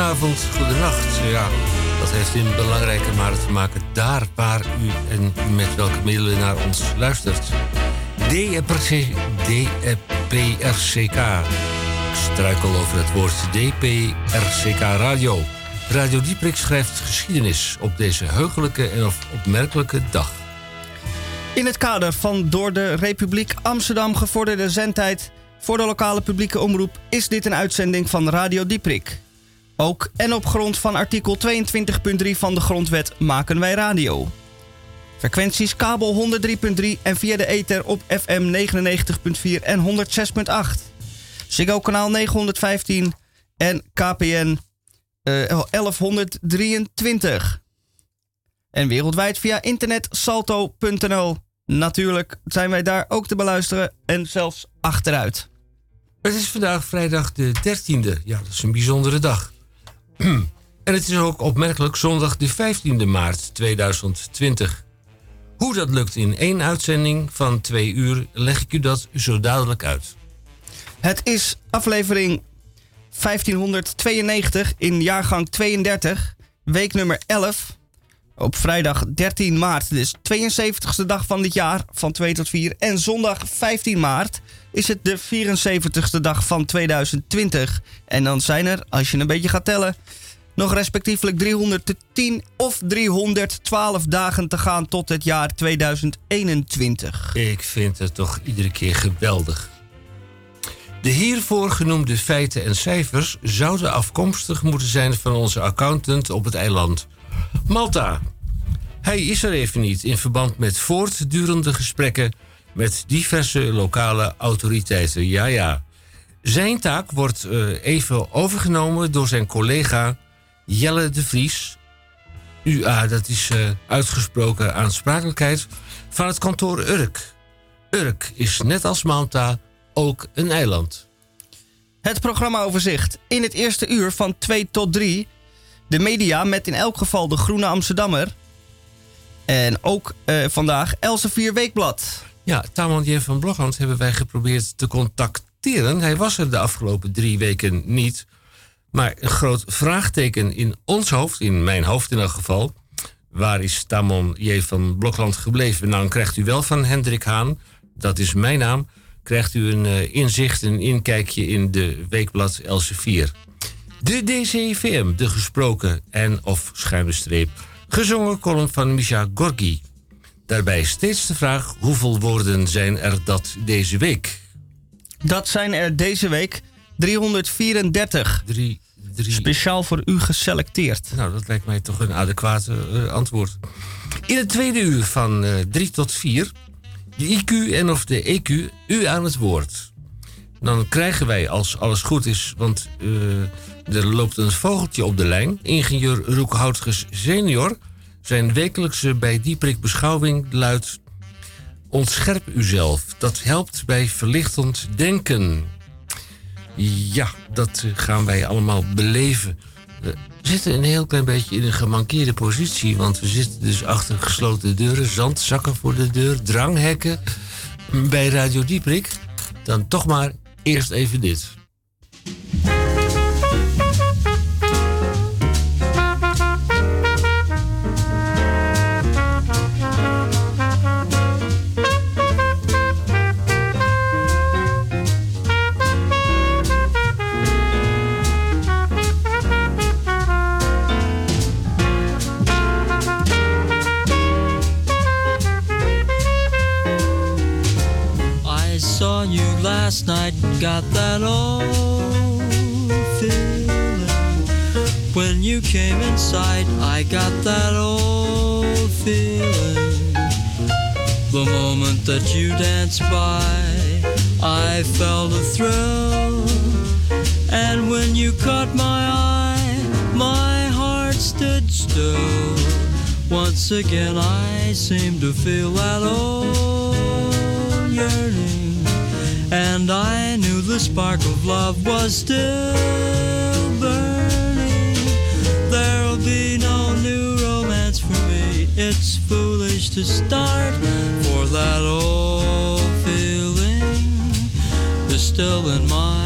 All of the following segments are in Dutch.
goedenavond, goedenacht. Ja, dat heeft in belangrijke mate te maken daar waar u en met welke middelen naar ons luistert. DPRC, DPRCK. Ik struikel over het woord DPRCK Radio. Radio Dieprik schrijft geschiedenis op deze heugelijke en opmerkelijke dag. In het kader van door de Republiek Amsterdam gevorderde zendtijd voor de lokale publieke omroep is dit een uitzending van Radio Dieprik. Ook en op grond van artikel 22.3 van de Grondwet maken wij radio. Frequenties kabel 103.3 en via de ether op FM 99.4 en 106.8. Ziggo kanaal 915 en KPN uh, 1123. En wereldwijd via internet salto.nl. Natuurlijk zijn wij daar ook te beluisteren en zelfs achteruit. Het is vandaag vrijdag de 13e. Ja, dat is een bijzondere dag. en het is ook opmerkelijk zondag de 15e maart 2020. Hoe dat lukt in één uitzending van twee uur, leg ik u dat zo dadelijk uit. Het is aflevering 1592 in jaargang 32, week nummer 11 op vrijdag 13 maart, dus 72e dag van dit jaar van 2 tot 4. En zondag 15 maart is het de 74e dag van 2020. En dan zijn er, als je een beetje gaat tellen, nog respectievelijk 310 of 312 dagen te gaan tot het jaar 2021. Ik vind het toch iedere keer geweldig. De hiervoor genoemde feiten en cijfers zouden afkomstig moeten zijn van onze accountant op het eiland. Malta. Hij is er even niet in verband met voortdurende gesprekken met diverse lokale autoriteiten. Ja, ja. Zijn taak wordt uh, even overgenomen door zijn collega Jelle de Vries. UA, dat is uh, uitgesproken aansprakelijkheid van het kantoor Urk. Urk is net als Malta ook een eiland. Het programmaoverzicht in het eerste uur van 2 tot 3 de media met in elk geval de Groene Amsterdammer. En ook uh, vandaag Elsevier Weekblad. Ja, Tamon J. van Blogland hebben wij geprobeerd te contacteren. Hij was er de afgelopen drie weken niet. Maar een groot vraagteken in ons hoofd, in mijn hoofd in elk geval. Waar is Tamon J. van Blokland gebleven? Nou, dan krijgt u wel van Hendrik Haan, dat is mijn naam, krijgt u een uh, inzicht, een inkijkje in de weekblad Elsevier. De DCVM, de gesproken en of schuine streep, gezongen column van Misha Gorgi. Daarbij steeds de vraag: hoeveel woorden zijn er dat deze week? Dat zijn er deze week 334. Drie, drie. Speciaal voor u geselecteerd. Nou, dat lijkt mij toch een adequate uh, antwoord. In het tweede uur van uh, eh, 3 tot 4, de IQ en of de EQ, u aan het woord. Dan krijgen wij, als alles goed is, want uh, er loopt een vogeltje op de lijn. Ingenieur Roek Houtges senior. Zijn wekelijkse bij Dieprik beschouwing luidt... Ontscherp uzelf. Dat helpt bij verlichtend denken. Ja, dat gaan wij allemaal beleven. We zitten een heel klein beetje in een gemankeerde positie... want we zitten dus achter gesloten deuren... zandzakken voor de deur, dranghekken... bij Radio Dieprik. Dan toch maar eerst even dit. Got that old feeling. When you came inside, I got that old feeling. The moment that you danced by, I felt a thrill. And when you caught my eye, my heart stood still. Once again, I seemed to feel that old yearning and I knew the spark of love was still burning. There'll be no new romance for me. It's foolish to start, for that old feeling is still in my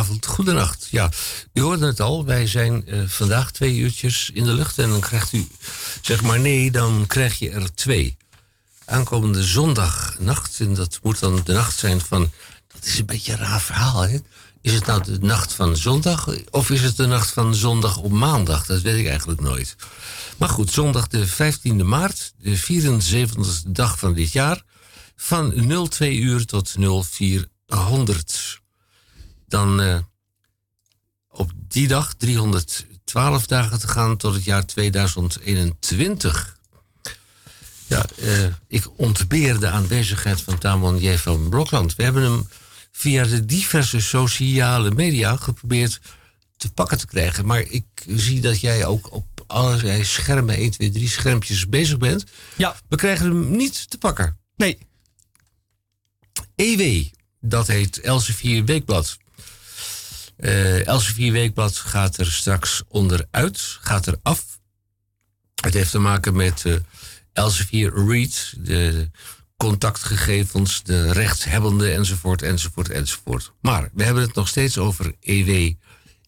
goedenavond, goedenacht. Ja, u hoorde het al, wij zijn eh, vandaag twee uurtjes in de lucht en dan krijgt u, zeg maar nee, dan krijg je er twee. Aankomende zondagnacht, en dat moet dan de nacht zijn van, dat is een beetje een raar verhaal, hè? Is het nou de nacht van zondag of is het de nacht van zondag op maandag? Dat weet ik eigenlijk nooit. Maar goed, zondag de 15e maart, de 74e dag van dit jaar, van 02 uur tot 0400. Dan uh, op die dag 312 dagen te gaan tot het jaar 2021. Ja, uh, ik ontbeer de aanwezigheid van Tamon J. van Blokland. We hebben hem via de diverse sociale media geprobeerd te pakken te krijgen. Maar ik zie dat jij ook op allerlei schermen, 1, 2, 3 schermpjes bezig bent. Ja. We krijgen hem niet te pakken. Nee. EW, dat heet Elsevier Weekblad. Uh, Elsevier Weekblad gaat er straks onderuit, gaat er af. Het heeft te maken met uh, Elsevier Read, de contactgegevens, de rechtshebbende enzovoort, enzovoort, enzovoort. Maar we hebben het nog steeds over EW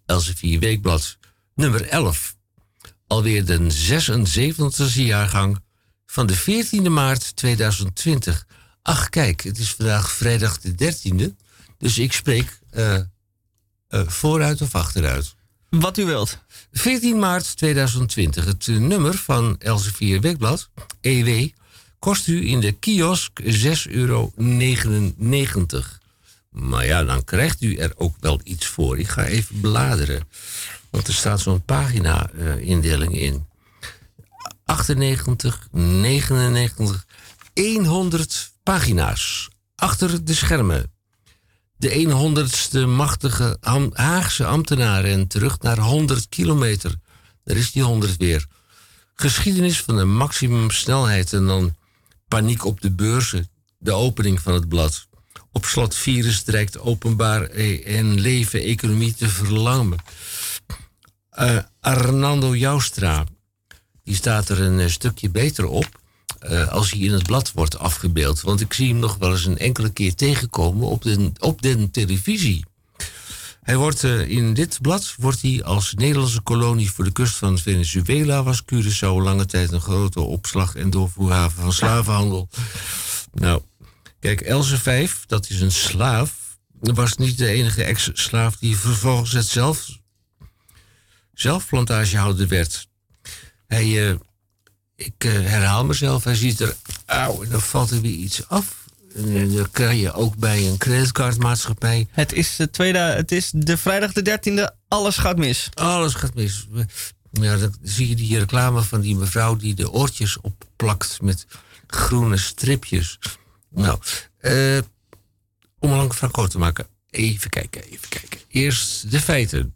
Elsevier Weekblad nummer 11. Alweer de 76e jaargang van de 14e maart 2020. Ach, kijk, het is vandaag vrijdag de 13e. Dus ik spreek uh, vooruit of achteruit. Wat u wilt. 14 maart 2020. Het uh, nummer van Elsevier Weekblad, EW, kost u in de kiosk 6,99 euro. Maar ja, dan krijgt u er ook wel iets voor. Ik ga even bladeren. Want er staat zo'n pagina-indeling in. 98, 99, 100 pagina's. Achter de schermen. De 100ste machtige Haagse ambtenaren en terug naar 100 kilometer. Daar is die 100 weer. Geschiedenis van de maximumsnelheid en dan paniek op de beurzen. De opening van het blad. Op slot virus dreigt openbaar en leven economie te verlangen. Uh, Arnando Joustra, die staat er een stukje beter op. Uh, als hij in het blad wordt afgebeeld. Want ik zie hem nog wel eens een enkele keer tegenkomen op de, op de televisie. Hij wordt uh, in dit blad wordt hij als Nederlandse kolonie voor de kust van Venezuela was Curaçao lange tijd een grote opslag en doorvoerhaven van slavenhandel. Nou, kijk, Else 5, dat is een slaaf. Was niet de enige ex-slaaf die vervolgens het zelf, zelfplantagehouder werd. Hij, uh, ik uh, herhaal mezelf, hij ziet er, auw, en dan valt er weer iets af. En dan kan je ook bij een creditcardmaatschappij. Het is de, tweede, het is de vrijdag de 13e, alles gaat mis. Alles gaat mis. Ja, dan zie je die reclame van die mevrouw die de oortjes opplakt met groene stripjes. Nou, uh, om een lang verhaal te maken. Even kijken, even kijken. Eerst de feiten.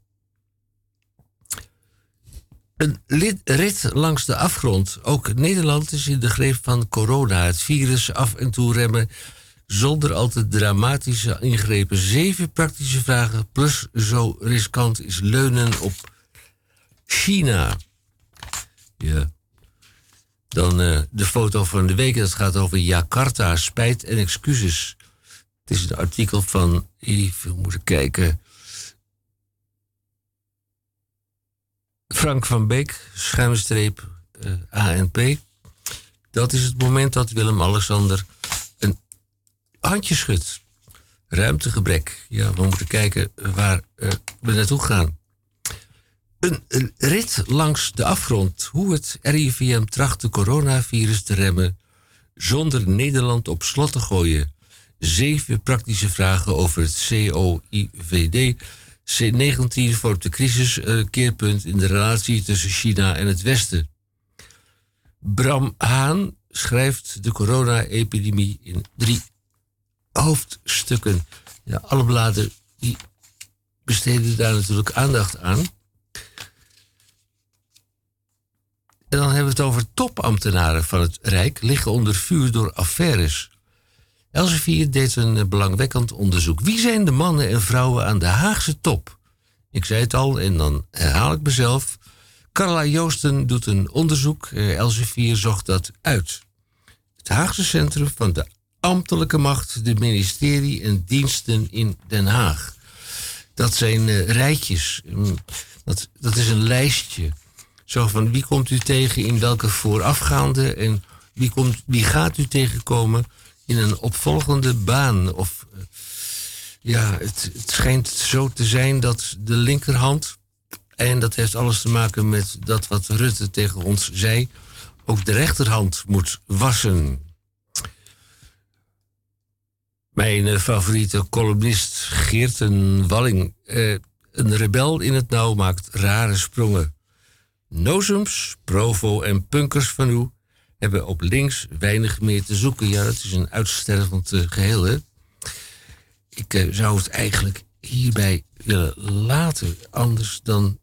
Een rit langs de afgrond. Ook Nederland is in de greep van corona. Het virus af en toe remmen zonder al te dramatische ingrepen. Zeven praktische vragen plus zo riskant is leunen op China. Ja. Dan uh, de foto van de week. Dat gaat over Jakarta, spijt en excuses. Het is een artikel van, even moeten kijken... Frank van Beek, schuimstreep uh, ANP. Dat is het moment dat Willem-Alexander een handje schudt. Ruimtegebrek. Ja, we moeten kijken waar uh, we naartoe gaan. Een, een, rit langs de afgrond. Hoe het RIVM tracht de coronavirus te remmen zonder Nederland op slot te gooien. Zeven praktische vragen over het COIVD C19 vormt de crisiskeerpunt in de relatie tussen China en het Westen. Bram Haan schrijft de corona-epidemie in drie hoofdstukken. Ja, alle bladen besteden daar natuurlijk aandacht aan. En dan hebben we het over topambtenaren van het Rijk liggen onder vuur door affaires. Elsevier deed een belangwekkend onderzoek. Wie zijn de mannen en vrouwen aan de Haagse top? Ik zei het al en dan herhaal ik mezelf. Carla Joosten doet een onderzoek. Elsevier zocht dat uit. Het Haagse centrum van de ambtelijke macht, de ministerie en diensten in Den Haag. Dat zijn uh, rijtjes. Mm, dat, dat is een lijstje. Zo van wie komt u tegen in welke voorafgaande en wie, komt, wie gaat u tegenkomen in een opvolgende baan? Of uh, ja, het, het schijnt zo te zijn dat de linkerhand, en dat heeft alles te maken met dat wat Rutte tegen ons zei, ook de rechterhand moet wassen. Mijn uh, favoriete columnist Geerten Walling. Uh, een rebel in het nauw maakt rare sprongen. Nozems, provo en punkers van u hebben op links weinig meer te zoeken. Ja, dat is een uitstervend uh, geheel, hè? Ik zou het eigenlijk hierbij willen laten. Anders dan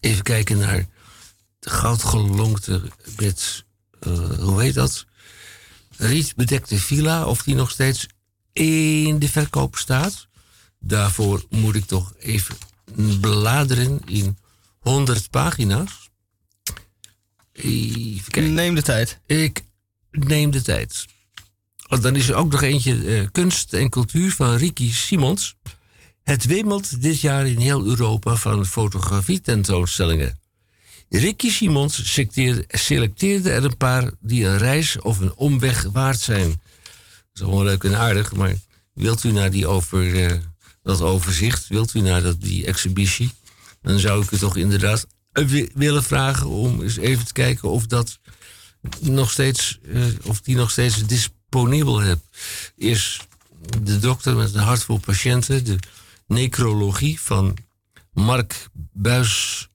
even kijken naar de goudgelonkte met, hoe heet dat? Rietbedekte villa, of die nog steeds in de verkoop staat. Daarvoor moet ik toch even bladeren in 100 pagina's. Even kijken. Neem de tijd. Ik neem de tijd. Want dan is er ook nog eentje uh, kunst en cultuur van Ricky Simons. Het wemelt dit jaar in heel Europa van fotografie-tentoonstellingen. Ricky Simons selecteerde er een paar die een reis of een omweg waard zijn is allemaal leuk en aardig, maar wilt u naar die over, uh, dat overzicht, wilt u naar dat, die exhibitie, dan zou ik u toch inderdaad willen vragen om eens even te kijken of dat nog steeds, uh, of die nog steeds disponibel hebt. Is de dokter met een hart vol patiënten, de necrologie van Mark Buis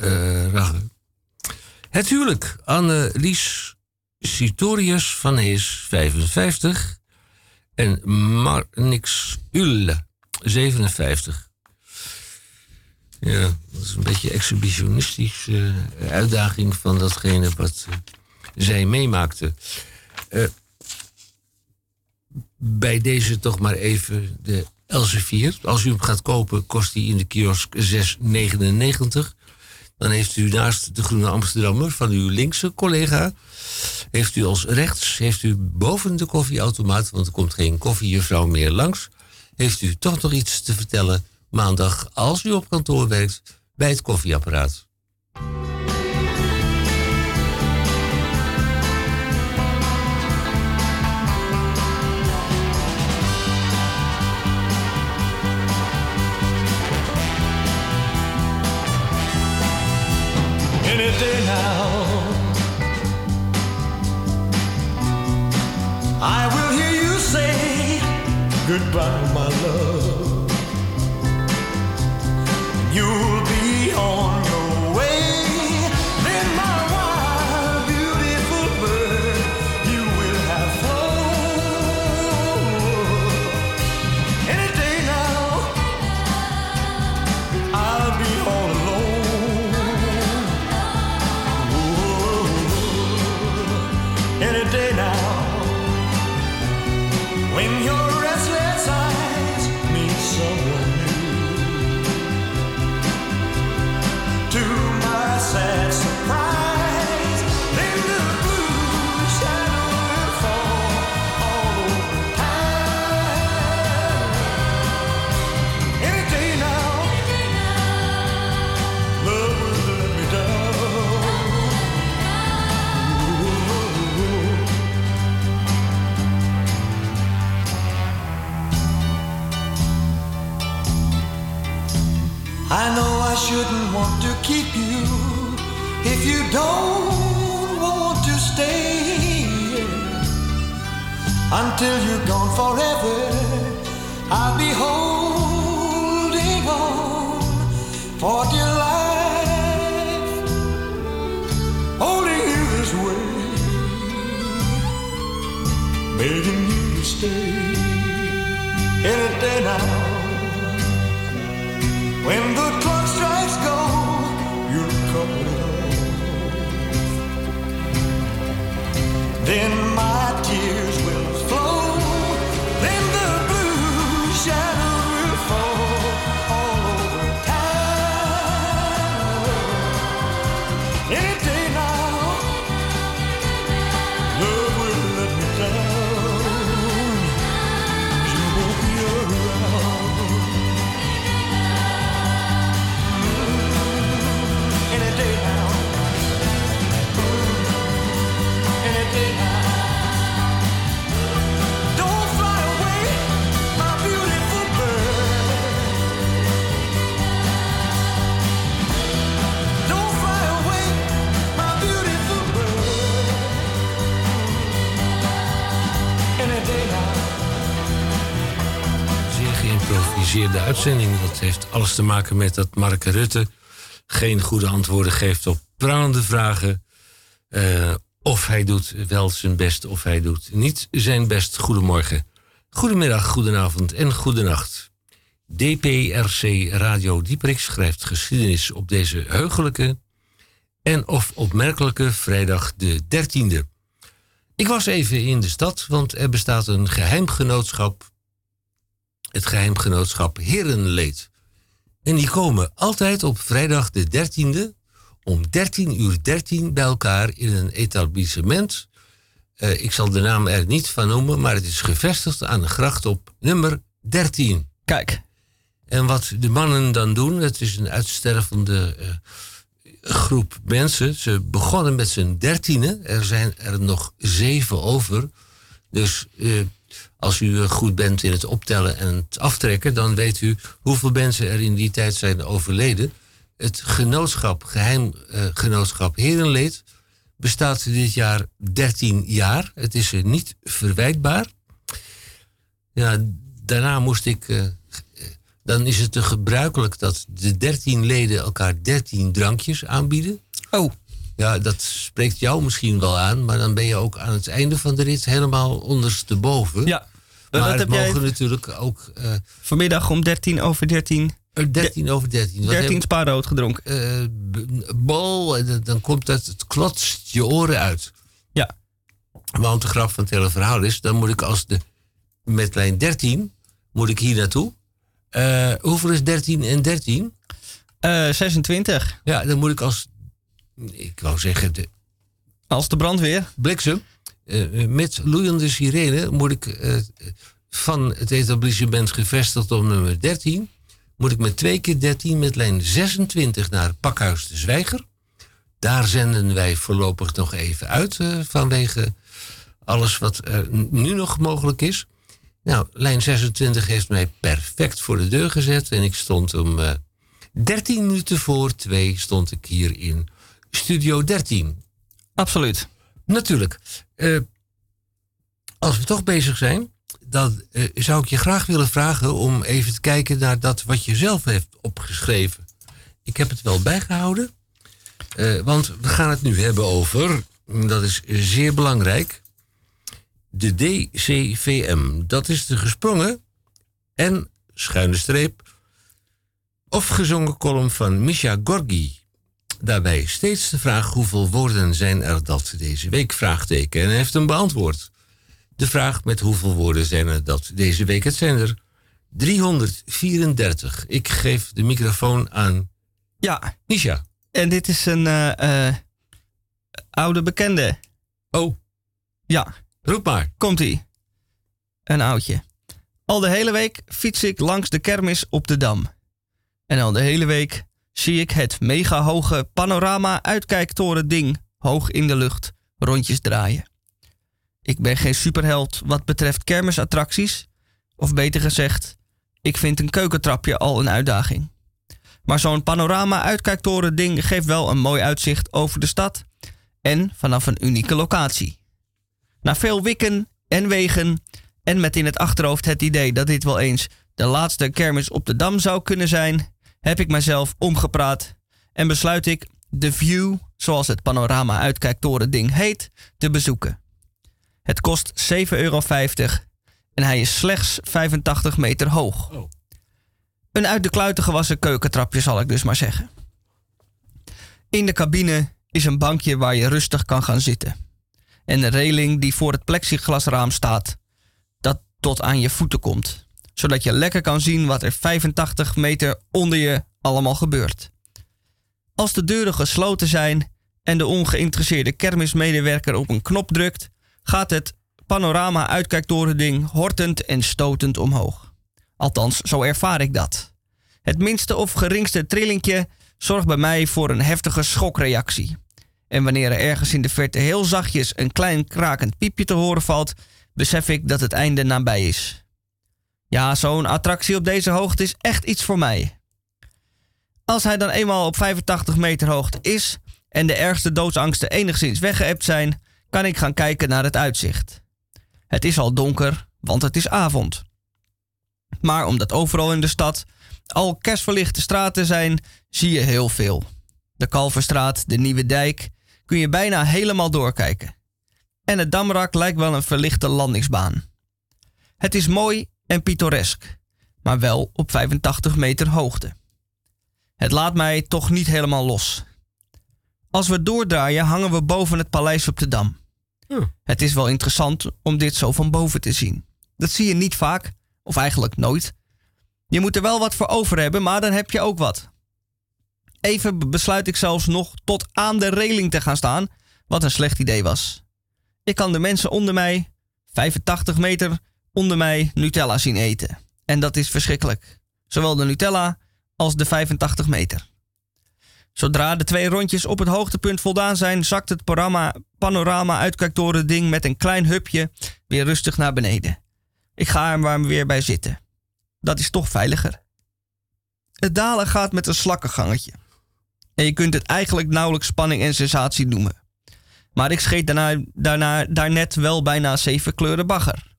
uh, Het huwelijk, Anne-Lies Sitorius van Hees, 55 en Marnix Ulle, 57. Ja, dat is een beetje exhibitionistische uh, uitdaging van datgene wat uh, zij meemaakte. Uh, bij deze toch maar even de Elsevier. Als u hem gaat kopen, kost hij in de kiosk 6,99. Dan heeft u naast de Groene Amsterdammer van uw linkse collega heeft u als rechts, heeft u boven de koffieautomaat, want er komt geen koffiejuffrouw meer langs, heeft u toch nog iets te vertellen maandag als u op kantoor werkt bij het koffieapparaat. Any day now I will hear you say goodbye, my love. You'll be on I know I shouldn't want to keep you if you don't want to stay here until you're gone forever. I'll be holding on for dear life, holding you this way, begging you to stay any day now. When the clock strikes go, you'll come home. Then my geïmproviseerde uitzending. Dat heeft alles te maken met dat Mark Rutte geen goede antwoorden geeft op prangende vragen. Eh, of hij doet wel zijn best of hij doet niet zijn best. Goedemorgen, goedemiddag, goedenavond en goedenacht. DPRC Radio Dieperik schrijft geschiedenis op deze heugelijke en of opmerkelijke vrijdag de 13e. Ik was even in de stad, want er bestaat een geheimgenootschap. Het geheimgenootschap Herenleed. En die komen altijd op vrijdag de 13e om 13 uur 13 bij elkaar in een etablissement. Uh, ik zal de naam er niet van noemen, maar het is gevestigd aan de gracht op nummer 13. Kijk. En wat de mannen dan doen, het is een uitstervende uh, groep mensen. Ze begonnen met z'n dertienen. Er zijn er nog zeven over. Dus uh, als u goed bent in het optellen en het aftrekken, dan weet u hoeveel mensen er in die tijd zijn overleden. Het genootschap, geheimgenootschap uh, Herenleed, bestaat dit jaar 13 jaar. Het is niet verwijtbaar. Ja, daarna moest ik. Dan is het gebruikelijk dat de 13 leden elkaar 13 drankjes aanbieden. Oh. Ja, dat spreekt jou misschien wel aan, maar dan ben je ook aan het einde van de rit helemaal ondersteboven. Ja. Maar dat heb mogen jij natuurlijk ook. Uh, vanmiddag om 13 over 13. 13 over 13. 13 spaarrood gedronken. Uh, bol, en dan komt dat, het klotst je oren uit. Ja. Want de grap van het hele verhaal is, dan moet ik als de. Met lijn 13 moet ik hier naartoe. Uh, hoeveel is 13 en 13? Uh, 26. Ja, dan moet ik als. Ik wou zeggen. De, als de brandweer. Bliksem. Uh, met loeiende sirene moet ik uh, van het etablissement gevestigd op nummer 13. Moet ik met twee keer 13 met lijn 26 naar Pakhuis de Zwijger. Daar zenden wij voorlopig nog even uit uh, vanwege alles wat nu nog mogelijk is. Nou, lijn 26 heeft mij perfect voor de deur gezet. En ik stond om uh, 13 minuten voor twee stond ik hier in Studio 13. Absoluut. Natuurlijk. Uh, als we toch bezig zijn, dan uh, zou ik je graag willen vragen om even te kijken naar dat wat je zelf heeft opgeschreven. Ik heb het wel bijgehouden, uh, want we gaan het nu hebben over, dat is zeer belangrijk, de DCVM. Dat is de gesprongen en schuine streep of gezongen column van Misha Gorgi. Daarbij steeds de vraag hoeveel woorden zijn er dat deze week? Vraagteken. En hij heeft hem beantwoord. De vraag met hoeveel woorden zijn er dat deze week? Het zijn er 334. Ik geef de microfoon aan ja. Nisha. En dit is een uh, uh, oude bekende. Oh. Ja. Roep maar. Komt-ie. Een oudje. Al de hele week fiets ik langs de kermis op de Dam. En al de hele week zie ik het mega hoge panorama uitkijktoren ding hoog in de lucht rondjes draaien. Ik ben geen superheld wat betreft kermisattracties, of beter gezegd, ik vind een keukentrapje al een uitdaging. Maar zo'n panorama uitkijktoren ding geeft wel een mooi uitzicht over de stad en vanaf een unieke locatie. Na veel wikken en wegen en met in het achterhoofd het idee dat dit wel eens de laatste kermis op de Dam zou kunnen zijn, heb ik mezelf omgepraat en besluit ik de View, zoals het panorama uitkijktoren ding heet, te bezoeken. Het kost 7,50 euro en hij is slechts 85 meter hoog. Oh. Een uit de kluiten gewassen keukentrapje zal ik dus maar zeggen. In de cabine is een bankje waar je rustig kan gaan zitten. En een reling die voor het plexiglasraam staat, dat tot aan je voeten komt zodat je lekker kan zien wat er 85 meter onder je allemaal gebeurt. Als de deuren gesloten zijn en de ongeïnteresseerde kermismedewerker op een knop drukt, gaat het panorama uitkijktorending hortend en stotend omhoog. Althans, zo ervaar ik dat. Het minste of geringste trillingje zorgt bij mij voor een heftige schokreactie. En wanneer er ergens in de verte heel zachtjes een klein krakend piepje te horen valt, besef ik dat het einde nabij is. Ja, zo'n attractie op deze hoogte is echt iets voor mij. Als hij dan eenmaal op 85 meter hoogte is en de ergste doodsangsten enigszins weggeëpt zijn, kan ik gaan kijken naar het uitzicht. Het is al donker, want het is avond. Maar omdat overal in de stad al kerstverlichte straten zijn, zie je heel veel. De Kalverstraat, de Nieuwe Dijk, kun je bijna helemaal doorkijken. En het Damrak lijkt wel een verlichte landingsbaan. Het is mooi en pittoresk, maar wel op 85 meter hoogte. Het laat mij toch niet helemaal los. Als we doordraaien hangen we boven het paleis op de Dam. Het is wel interessant om dit zo van boven te zien. Dat zie je niet vaak, of eigenlijk nooit. Je moet er wel wat voor over hebben, maar dan heb je ook wat. Even besluit ik zelfs nog tot aan de reling te gaan staan, wat een slecht idee was. Ik kan de mensen onder mij, 85 meter onder mij, Nutella zien eten. En dat is verschrikkelijk. Zowel de Nutella als de 85 meter. Zodra de twee rondjes op het hoogtepunt voldaan zijn, zakt het panorama, panorama uitkijktoren ding met een klein hupje weer rustig naar beneden. Ik ga er maar weer bij zitten. Dat is toch veiliger. Het dalen gaat met een slakkengangetje. En je kunt het eigenlijk nauwelijks spanning en sensatie noemen. Maar ik scheet daarna, daarna daarnet wel bijna zeven kleuren bagger.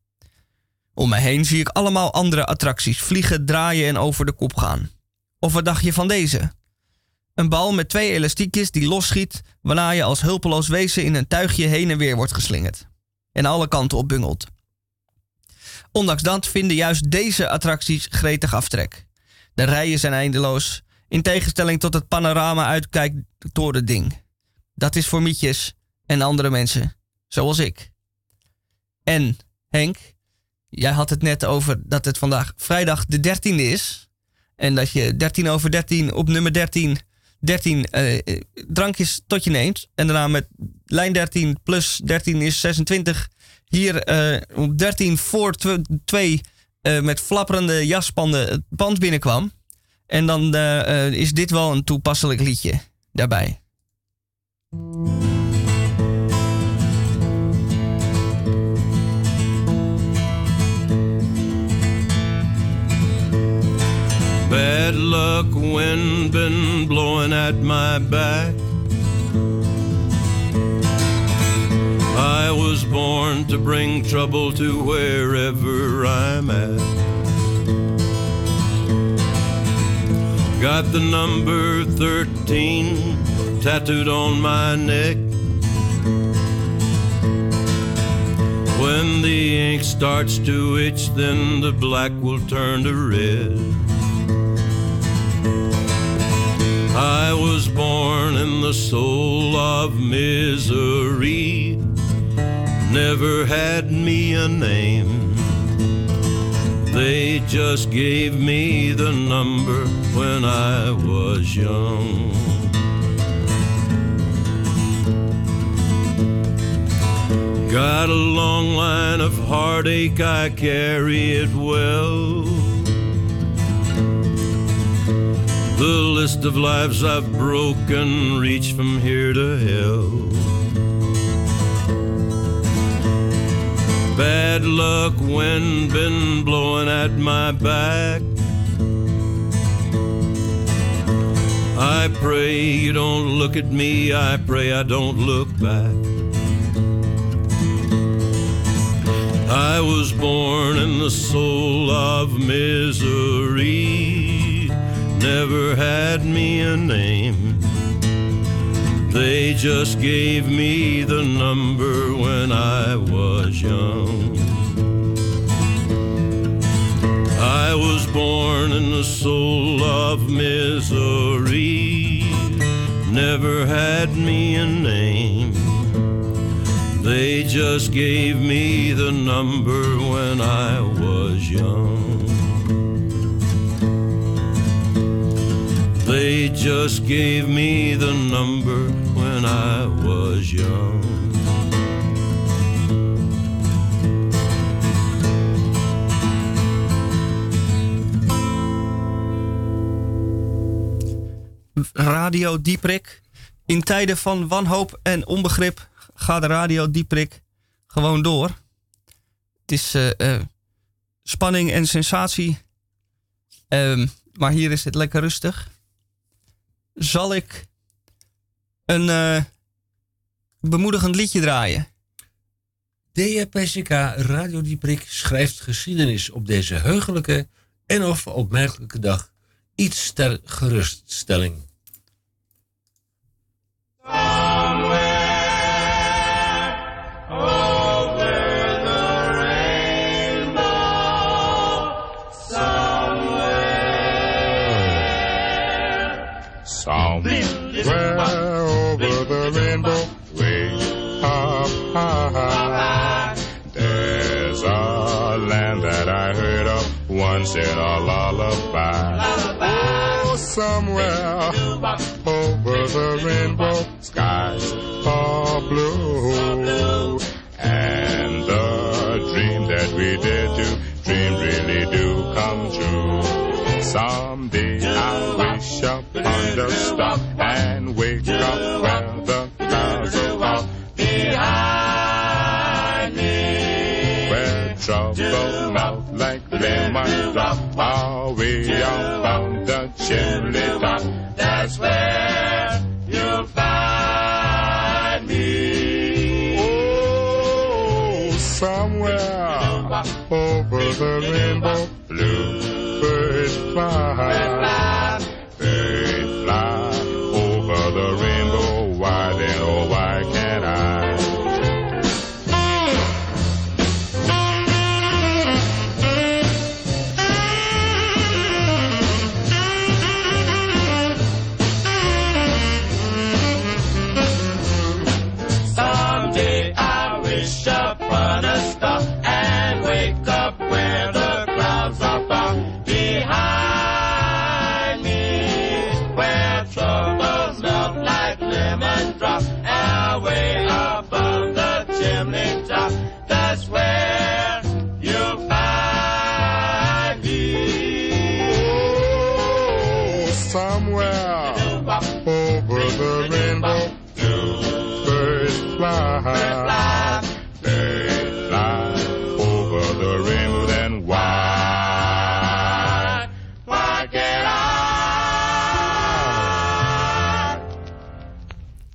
Om me heen zie ik allemaal andere attracties vliegen, draaien en over de kop gaan. Of wat dacht je van deze? Een bal met twee elastiekjes die losschiet waarna je als hulpeloos wezen in een tuigje heen en weer wordt geslingerd. En alle kanten op bungelt. Ondanks dat vinden juist deze attracties gretig aftrek. De rijen zijn eindeloos, in tegenstelling tot het panorama uitkijktoren ding. Dat is voor mietjes en andere mensen, zoals ik. En Henk, jij had het net over dat het vandaag vrijdag de 13e is. En dat je 13 over 13 op nummer 13 13 eh, drankjes tot je neemt. En daarna met lijn 13 plus 13 is 26. Hier eh, op 13 voor 2 uh, met flapperende jaspanden het pand binnenkwam. En dan uh, is dit wel een toepasselijk liedje daarbij. Bad luck wind been blowing at my back. I was born to bring trouble to wherever I'm at. Got the number 13 tattooed on my neck. When the ink starts to itch, then the black will turn to red. I was born in the soul of misery, never had me a name. They just gave me the number when I was young. Got a long line of heartache, I carry it well. The list of lives I've broken reach from here to hell. Bad luck wind been blowing at my back. I pray you don't look at me, I pray I don't look back. I was born in the soul of misery, never had me a name. They just gave me the number when I was young. I was born in the soul of misery, never had me a name. They just gave me the number when I was young. They just gave me the number when I was young. Radio Dieprik. In tijden van wanhoop en onbegrip gaat de Radio Dieprik gewoon door. Het is uh, uh, spanning en sensatie. Um, maar hier is het lekker rustig. Zal ik een uh, bemoedigend liedje draaien? DPCK Radio Dieprik schrijft geschiedenis op deze heugelijke en of opmerkelijke dag iets ter geruststelling. Somewhere over the rainbow, way up high, there's a land that I heard of once in a lullaby. Oh, somewhere over the rainbow, skies are blue, and the dream that we did do, dream really do come true. Someday I wish upon the star and wake up where the clouds are behind me. Where trouble melt like lemon drop away up the chimney top. That's where you'll find me. Oh, somewhere over the rainbow, blue birds fly.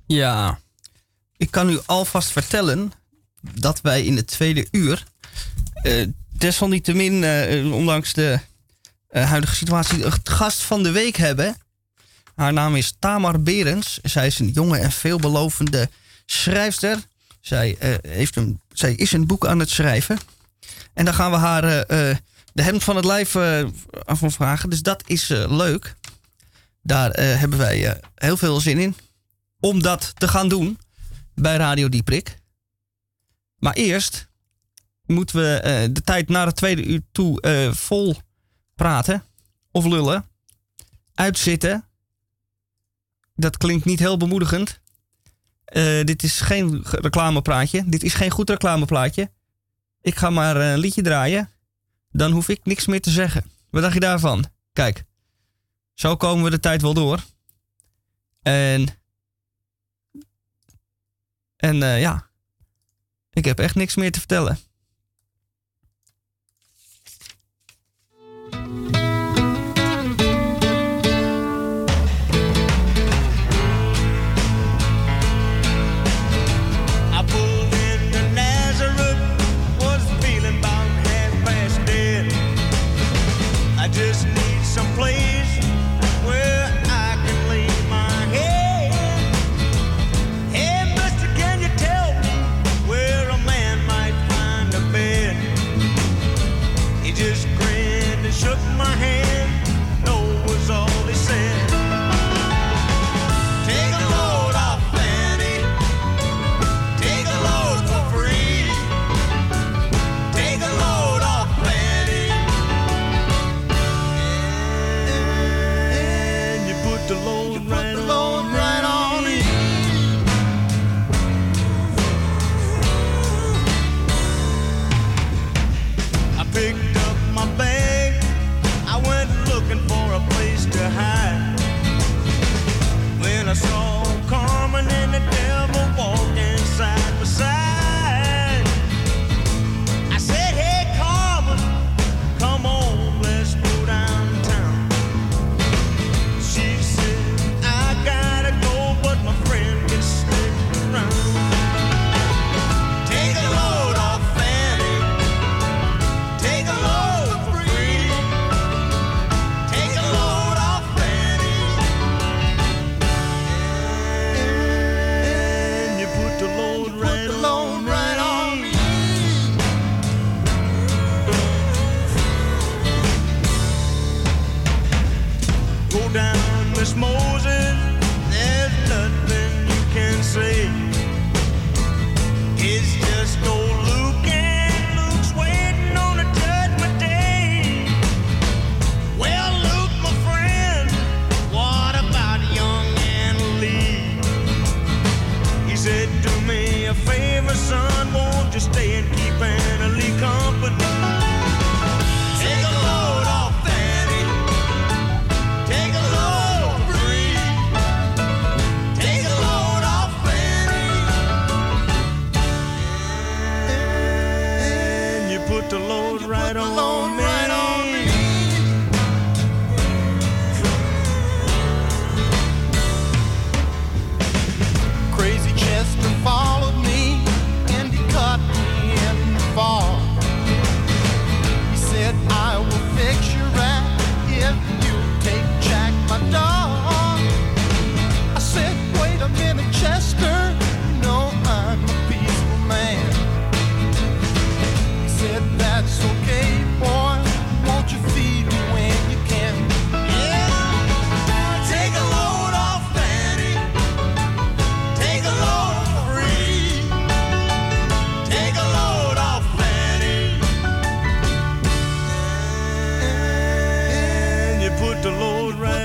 Ja, ik kan u alvast vertellen dat wij in het tweede uur, eh, desalniettemin, eh, ondanks de eh, huidige situatie, een gast van de week hebben. Haar naam is Tamar Berens. Zij is een jonge en veelbelovende schrijfster. Zij, heeft een, zij is een boek aan het schrijven. En daar gaan we haar de hemd van het lijf af van vragen. Dus dat is leuk. Daar hebben wij heel veel zin in om dat te gaan doen bij Radio Dieprik. Maar eerst moeten we eh, de tijd naar het tweede uur toe eh, vol praten of lullen, uitzitten. Dat klinkt niet heel bemoedigend. Eh, dit is geen ge- reclamepraatje. Dit is geen goed reclameplaatje. Ik ga maar een liedje draaien. Dan hoef ik niks meer te zeggen. Wat dacht je daarvan? Kijk, zo komen we de tijd wel door. En en eh, ja, ik heb echt niks meer te vertellen.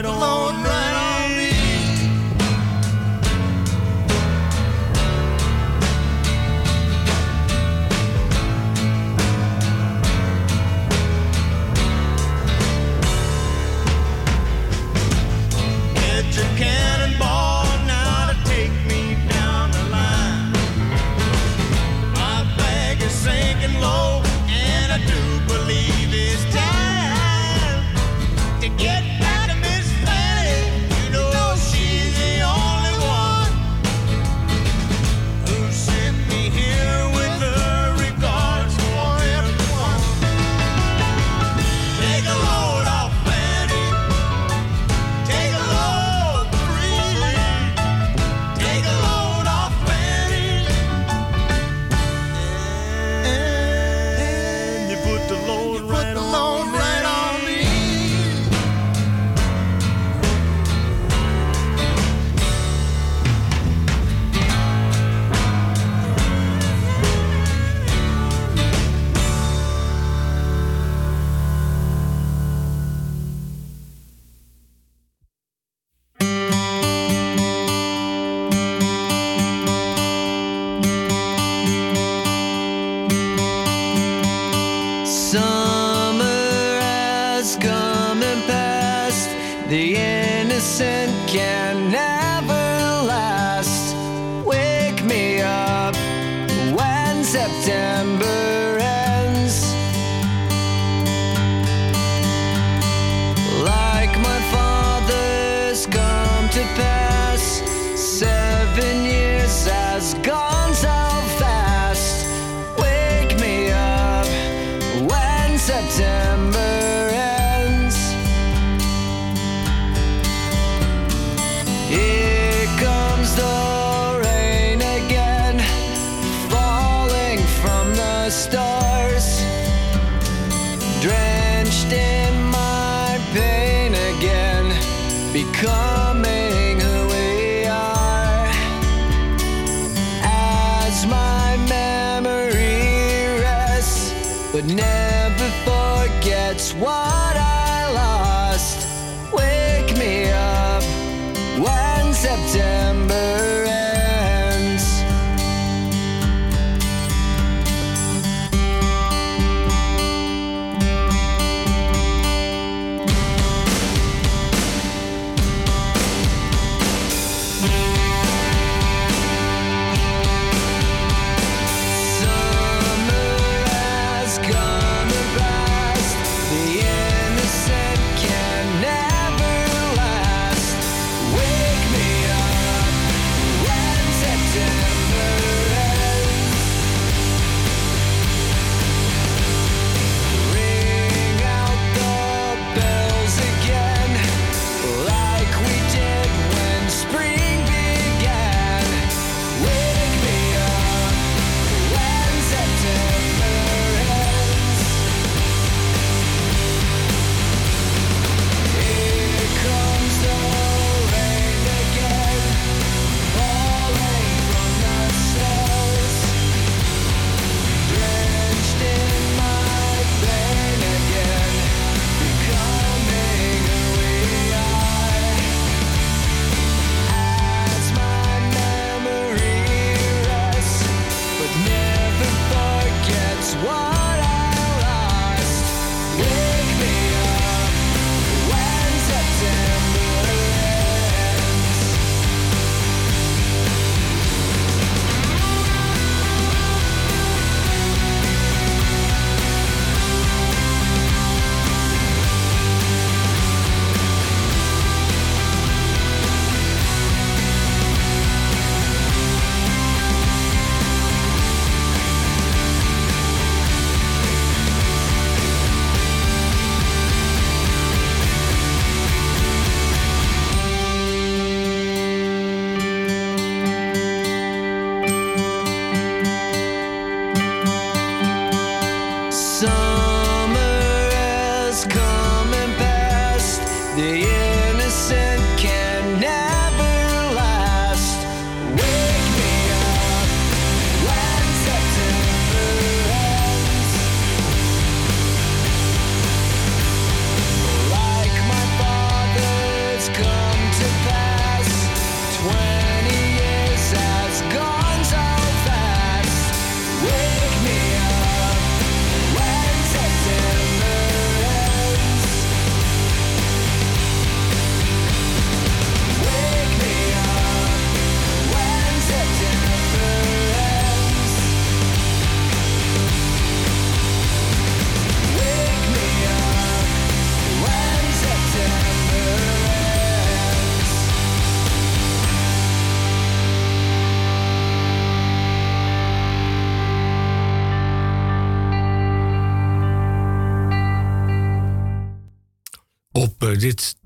alone.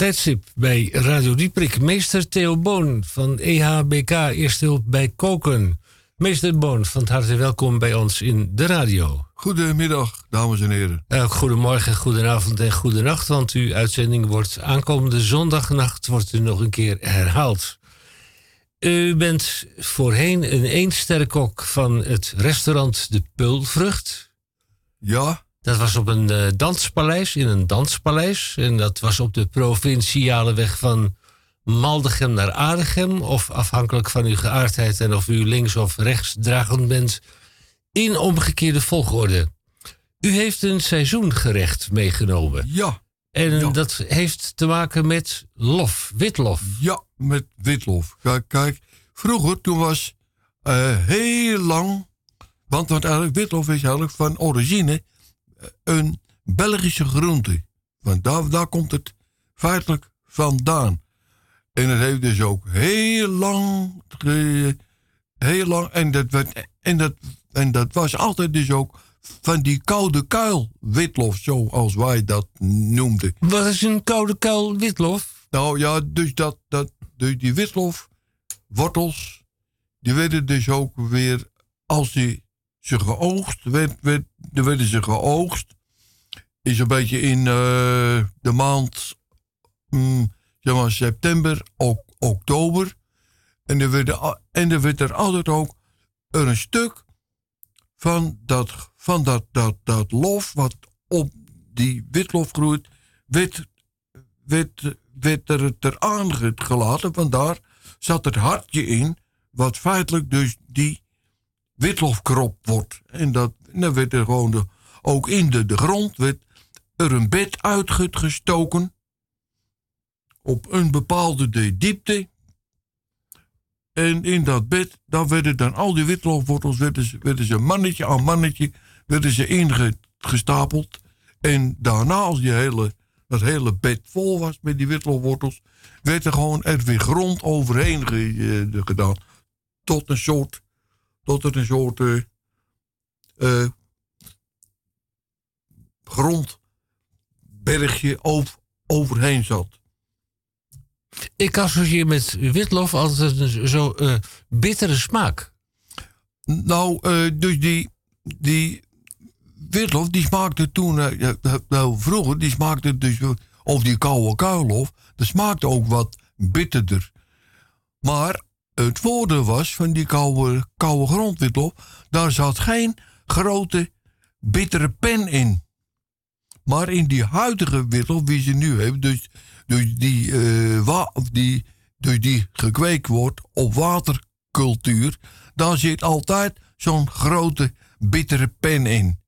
Tijdstip bij Radio Dieprik. Meester Theo Boon van EHBK Eerste Hulp bij Koken. Meester Boon, van harte welkom bij ons in de radio. Goedemiddag, dames en heren. Eh, goedemorgen, goedenavond en goedenacht, want uw uitzending wordt aankomende zondagnacht wordt u nog een keer herhaald. U bent voorheen een eensterrenkok van het restaurant De Peulvrucht. Ja, Dat was op een eh, danspaleis, in een danspaleis. En dat was op de provinciale weg van Maldegem naar Aardegem. Of afhankelijk van uw geaardheid en of u links of rechts dragend bent. In omgekeerde volgorde. U heeft een seizoengerecht meegenomen. ja, En Ja. dat heeft te maken met lof, witlof. ja, met witlof. Kijk, kijk vroeger toen was eh, heel lang... Want, want eigenlijk witlof is eigenlijk van origine een Belgische groente. Want daar, daar komt het feitelijk vandaan. En het heeft dus ook heel lang... ge- heel lang... En dat, werd, en, dat, en dat was altijd dus ook van die koude kuil witlof, zoals wij dat noemden. Wat is een koude kuil witlof? Nou ja, dus dat, dat dus die witlofwortels, die werden dus ook weer, als die ze geoogst, werd, werd, dan werden ze geoogst. Is een beetje in eh, de maand, mm, zeg maar september, ok- oktober. En er, werd, er- en er werd er altijd ook een stuk van dat, van dat, dat, dat lof wat op die witlof groeit, werd werd, werd er het eraan ge- gelaten. Vandaar zat het hartje in, wat feitelijk dus die witlofkrop wordt. En, dat, dan werd er gewoon de, ook in de, de grond werd er een bed uitgestoken. Op een bepaalde de diepte. En in dat bed, daar werden dan al die witlofwortels, werden ze, werden ze mannetje aan mannetje, werden ze ingestapeld. En daarna, als die hele, dat hele bed vol was met die witlofwortels, werd er gewoon er weer grond overheen eh, gedaan. Tot een soort, tot er een soort eh, grondbergje over, overheen zat. Ik associeer met witlof altijd een zo eh, bittere smaak. Nou, dus die, die witlof, die smaakte toen, ja, nou, vroeger, die smaakte dus, of die koude kuilof, dat smaakte ook wat bitterder. Maar het voordeel was van die koude, koude grondwitlof, daar zat geen grote bittere pen in. Maar in die huidige witlof, wie ze nu hebben, dus, dus, die, eh, wa- die, dus die gekweekt wordt op watercultuur, daar zit altijd zo'n grote bittere pen in.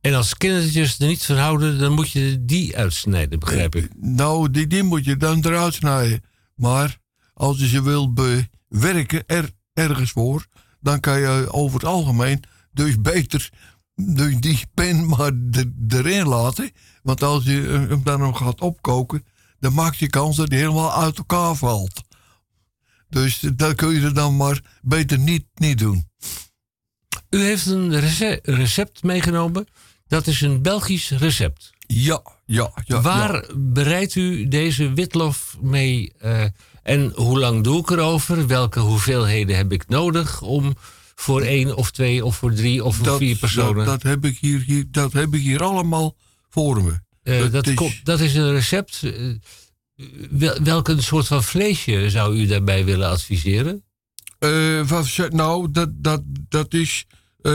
En als kindertjes er niet van houden, dan moet je die uitsnijden, begrijp ik. Nou, die, die moet je dan eruit snijden. Maar als je ze wil bewerken er, ergens voor, dan kan je over het algemeen dus beter dus die pen maar er- erin laten. Want als je hem dan nog gaat opkoken, dan maak je kans dat hij helemaal uit elkaar valt. Dus dat kun je dan maar beter niet, niet doen. U heeft een rece- recept meegenomen. Dat is een Belgisch recept. Ja, ja, ja. Waar ja. bereidt u deze witlof mee? eh, en hoe lang doe ik erover? Welke hoeveelheden heb ik nodig om voor één of twee of voor drie of voor vier personen? Dat, dat, heb ik hier, hier, dat heb ik hier allemaal voor me. Eh, dat dat, is- komt- dat is een recept. eh, wel, welke soort van vleesje zou u daarbij willen adviseren? Eh, wat, nou, dat, dat, dat is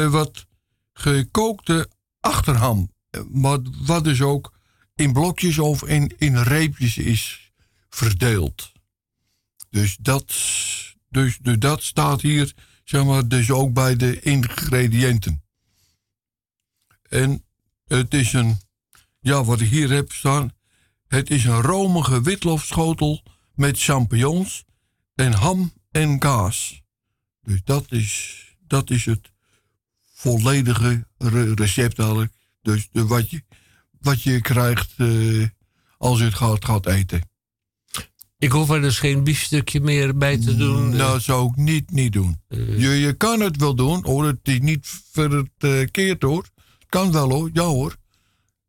wat gekookte achterham. Maar wat dus ook in blokjes of in, in reepjes is verdeeld. Dus dat, dus, dus dat staat hier, zeg maar, dus ook bij de ingrediënten. En het is een, ja, wat ik hier heb staan, het is een romige witlofschotel met champignons en ham en kaas. Dus dat is, dat is het volledige re- recept eigenlijk. Dus de, wat, je, wat je krijgt eh, als je het gaat, gaat eten. Ik hoef er dus geen biefstukje meer bij te doen. eh, Nou, zou ik niet, niet doen. je, je kan het wel doen, hoor. Het is niet verkeerd hoor. Kan wel hoor, ja hoor.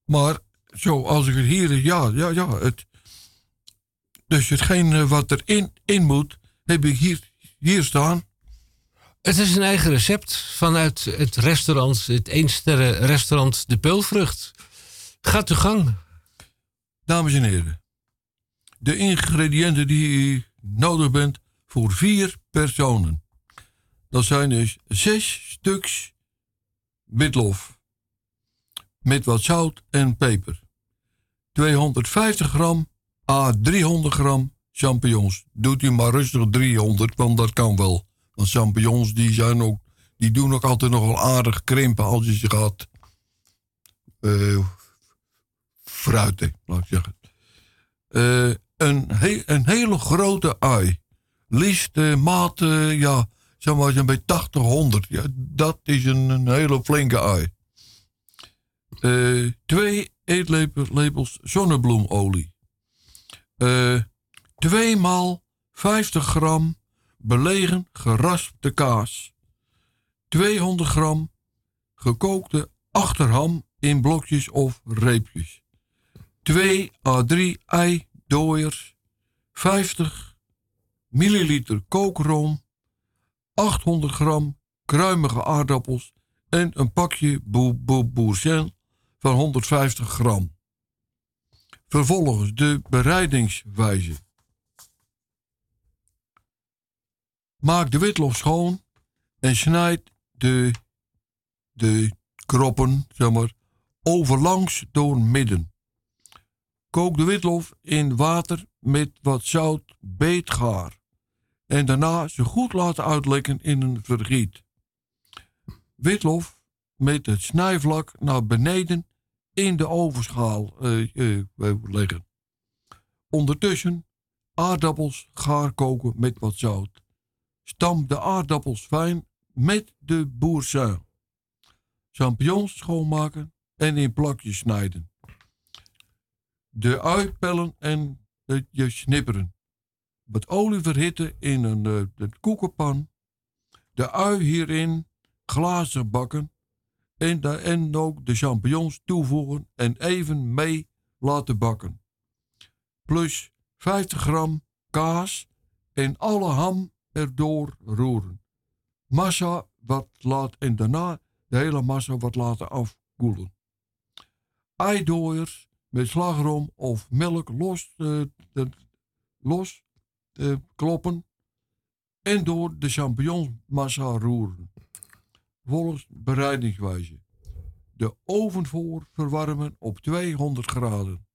Maar zo als ik het hier... Ja, ja, ja. Het, dus hetgeen wat erin in moet, heb ik hier, hier staan. Het is een eigen recept vanuit het restaurant, het eensterren restaurant De Peulvrucht. Gaat uw gang. Dames en heren, de ingrediënten die u nodig bent voor vier personen. Dat zijn dus zes stuks witlof met wat zout en peper. 250 gram à 300 gram champignons. Doet u maar rustig 300, want dat kan wel. Want champignons die zijn ook, die doen ook altijd nog wel aardig krimpen als je ze gaat eh fruiten, laat ik zeggen. Eh, een, een hele grote ui. Liefst maat, ja, zeg maar zo'n beetje 80, 100. Ja, dat is een, een hele flinke ui. Eh, twee eetlepels zonnebloemolie. Eh twee maal 50 gram belegen geraspte kaas. 200 gram gekookte achterham in blokjes of reepjes. 2 à 3 eidooiers, 50 milliliter kookroom, 800 gram kruimige aardappels en een pakje boursin van 150 gram. Vervolgens de bereidingswijze. Maak de witlof schoon en snijd de, de kroppen zeg maar, overlangs door midden. Kook de witlof in water met wat zout beetgaar. En daarna ze goed laten uitlekken in een vergiet. Witlof met het snijvlak naar beneden in de ovenschaal eh, eh, leggen. Ondertussen aardappels gaar koken met wat zout. Stamp de aardappels fijn met de boursin. Champignons schoonmaken en in plakjes snijden. De ui pellen en je snipperen. Wat olie verhitten in een eh, de koekenpan. De ui hierin glazen bakken. En, de, ook de champignons toevoegen en even mee laten bakken. Plus 50 gram kaas en alle ham erdoor roeren. Massa wat laat en daarna de hele massa wat laten afkoelen. Eidooiers met slagroom of melk los, eh, los kloppen en door de champignonsmassa roeren. Volgens bereidingswijze. De oven voor verwarmen op 200 graden.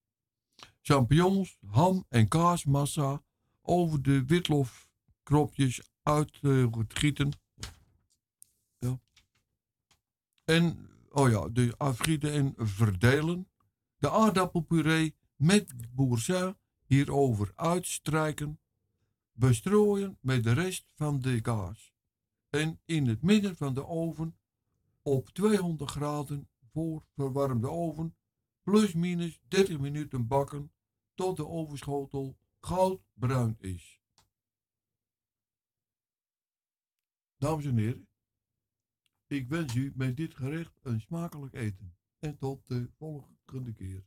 Champignons, ham en kaasmassa over de witlofkropjes uit eh. Ja. En, oh ja, de afgieten en verdelen. De aardappelpuree met boursin hierover uitstrijken. Bestrooien met de rest van de kaas. En in het midden van de oven op 200 graden voor verwarmde oven plus minus 30 minuten bakken tot de ovenschotel goudbruin is. Dames en heren, ik wens u met dit gerecht een smakelijk eten. En tot de volgende keer.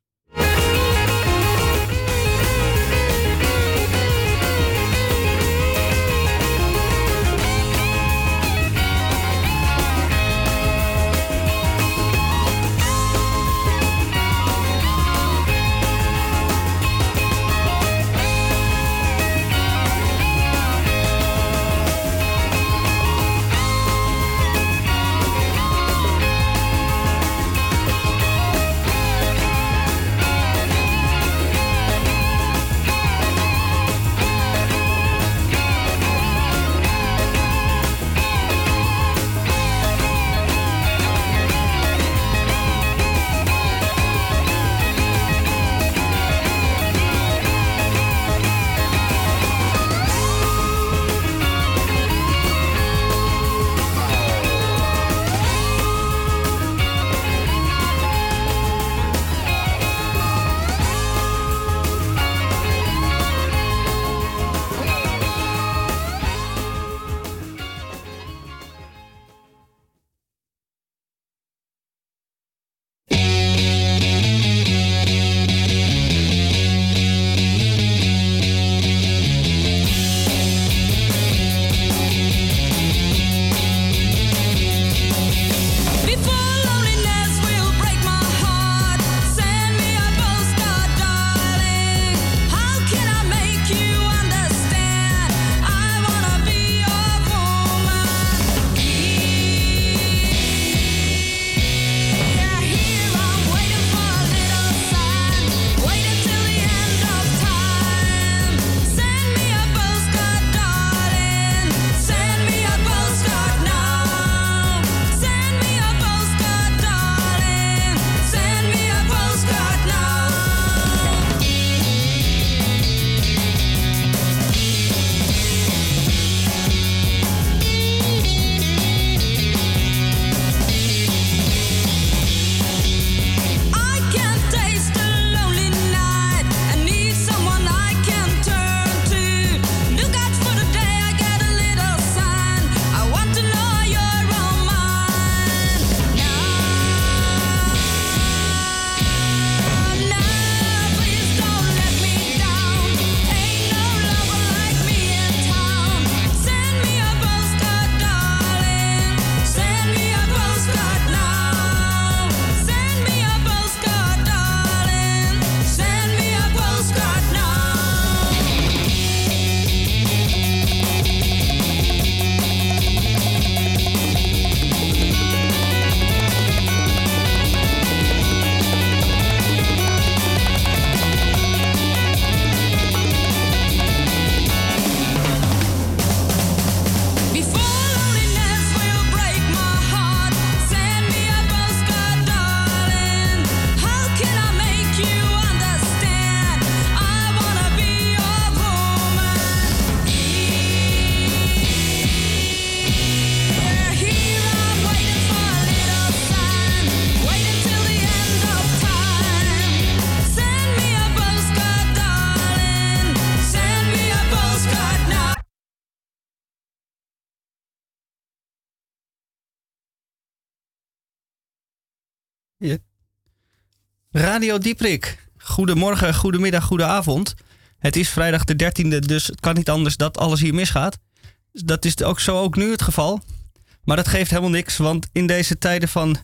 Radio Dieprik. Goedemorgen, goedemiddag, goedenavond. Het is vrijdag de 13e, dus het kan niet anders dat alles hier misgaat. Dat is ook zo ook nu het geval. Maar dat geeft helemaal niks, want in deze tijden van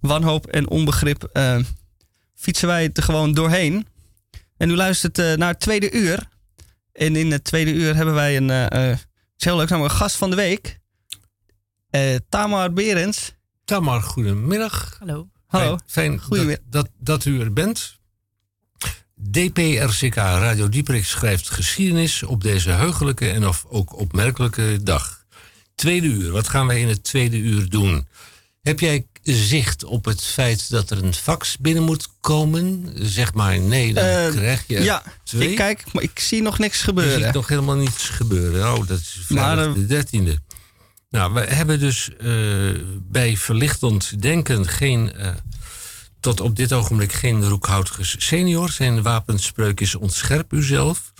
wanhoop en onbegrip eh, fietsen wij er gewoon doorheen. En u luistert eh, naar het tweede uur. En in het tweede uur hebben wij een, eh, eh, het is heel leuk, namelijk een gast van de week. Eh, Tamar Berends. Tamar, goedemiddag. Hallo. Hallo. Fijn, dat, dat, dat u er bent. DPRCK Radio Dieprik schrijft geschiedenis op deze heugelijke en of ook opmerkelijke dag. Tweede uur, wat gaan wij in het tweede uur doen? Heb jij zicht op het feit dat er een fax binnen moet komen? Zeg maar nee, dan Eh, krijg je ja, twee. ik kijk, maar ik zie nog niks gebeuren. ziet nog helemaal niets gebeuren. Oh, dat is vrijdag Maar, eh, de dertiende. Nou, we hebben dus eh, bij verlichtend denken geen... eh, tot op dit ogenblik geen Roekhoutges senior. Zijn wapenspreuk is ontscherp uzelf.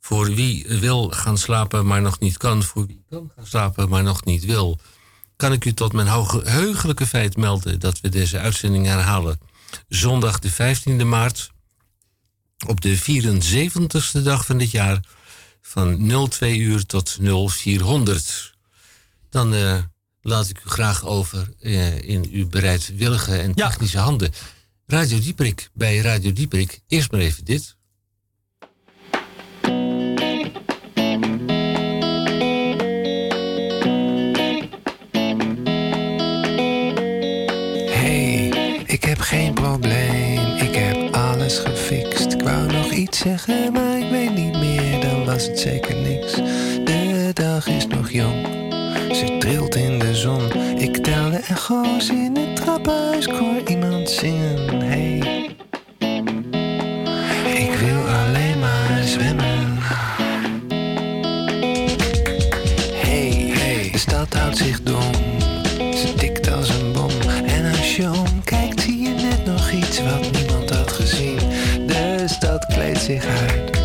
Voor wie wil gaan slapen, maar nog niet kan. Voor wie kan gaan slapen, maar nog niet wil. Kan ik u tot mijn heuge- heugelijke feit melden... dat we deze uitzending herhalen. Zondag de 15e maart op de 74ste dag van dit jaar van 02 uur tot 0400. Dan eh, laat ik u graag over eh, in uw bereidwillige en Ja. technische handen. Radio Dieprik, bij Radio Dieprik, eerst maar even dit. Hey, ik heb geen probleem, ik heb alles gefixt. Ik wou nog iets zeggen, maar ik weet niet meer, dan was het zeker niks. De dag is nog jong, trilt in de zon. Ik tel de echo's in het trappenhuis, ik hoor iemand zingen. Hey, ik wil alleen maar zwemmen. Hey, hey, de stad houdt zich dom. Ze tikt als een bom. En als je omkijkt, zie je net nog iets wat niemand had gezien. De stad kleedt zich uit.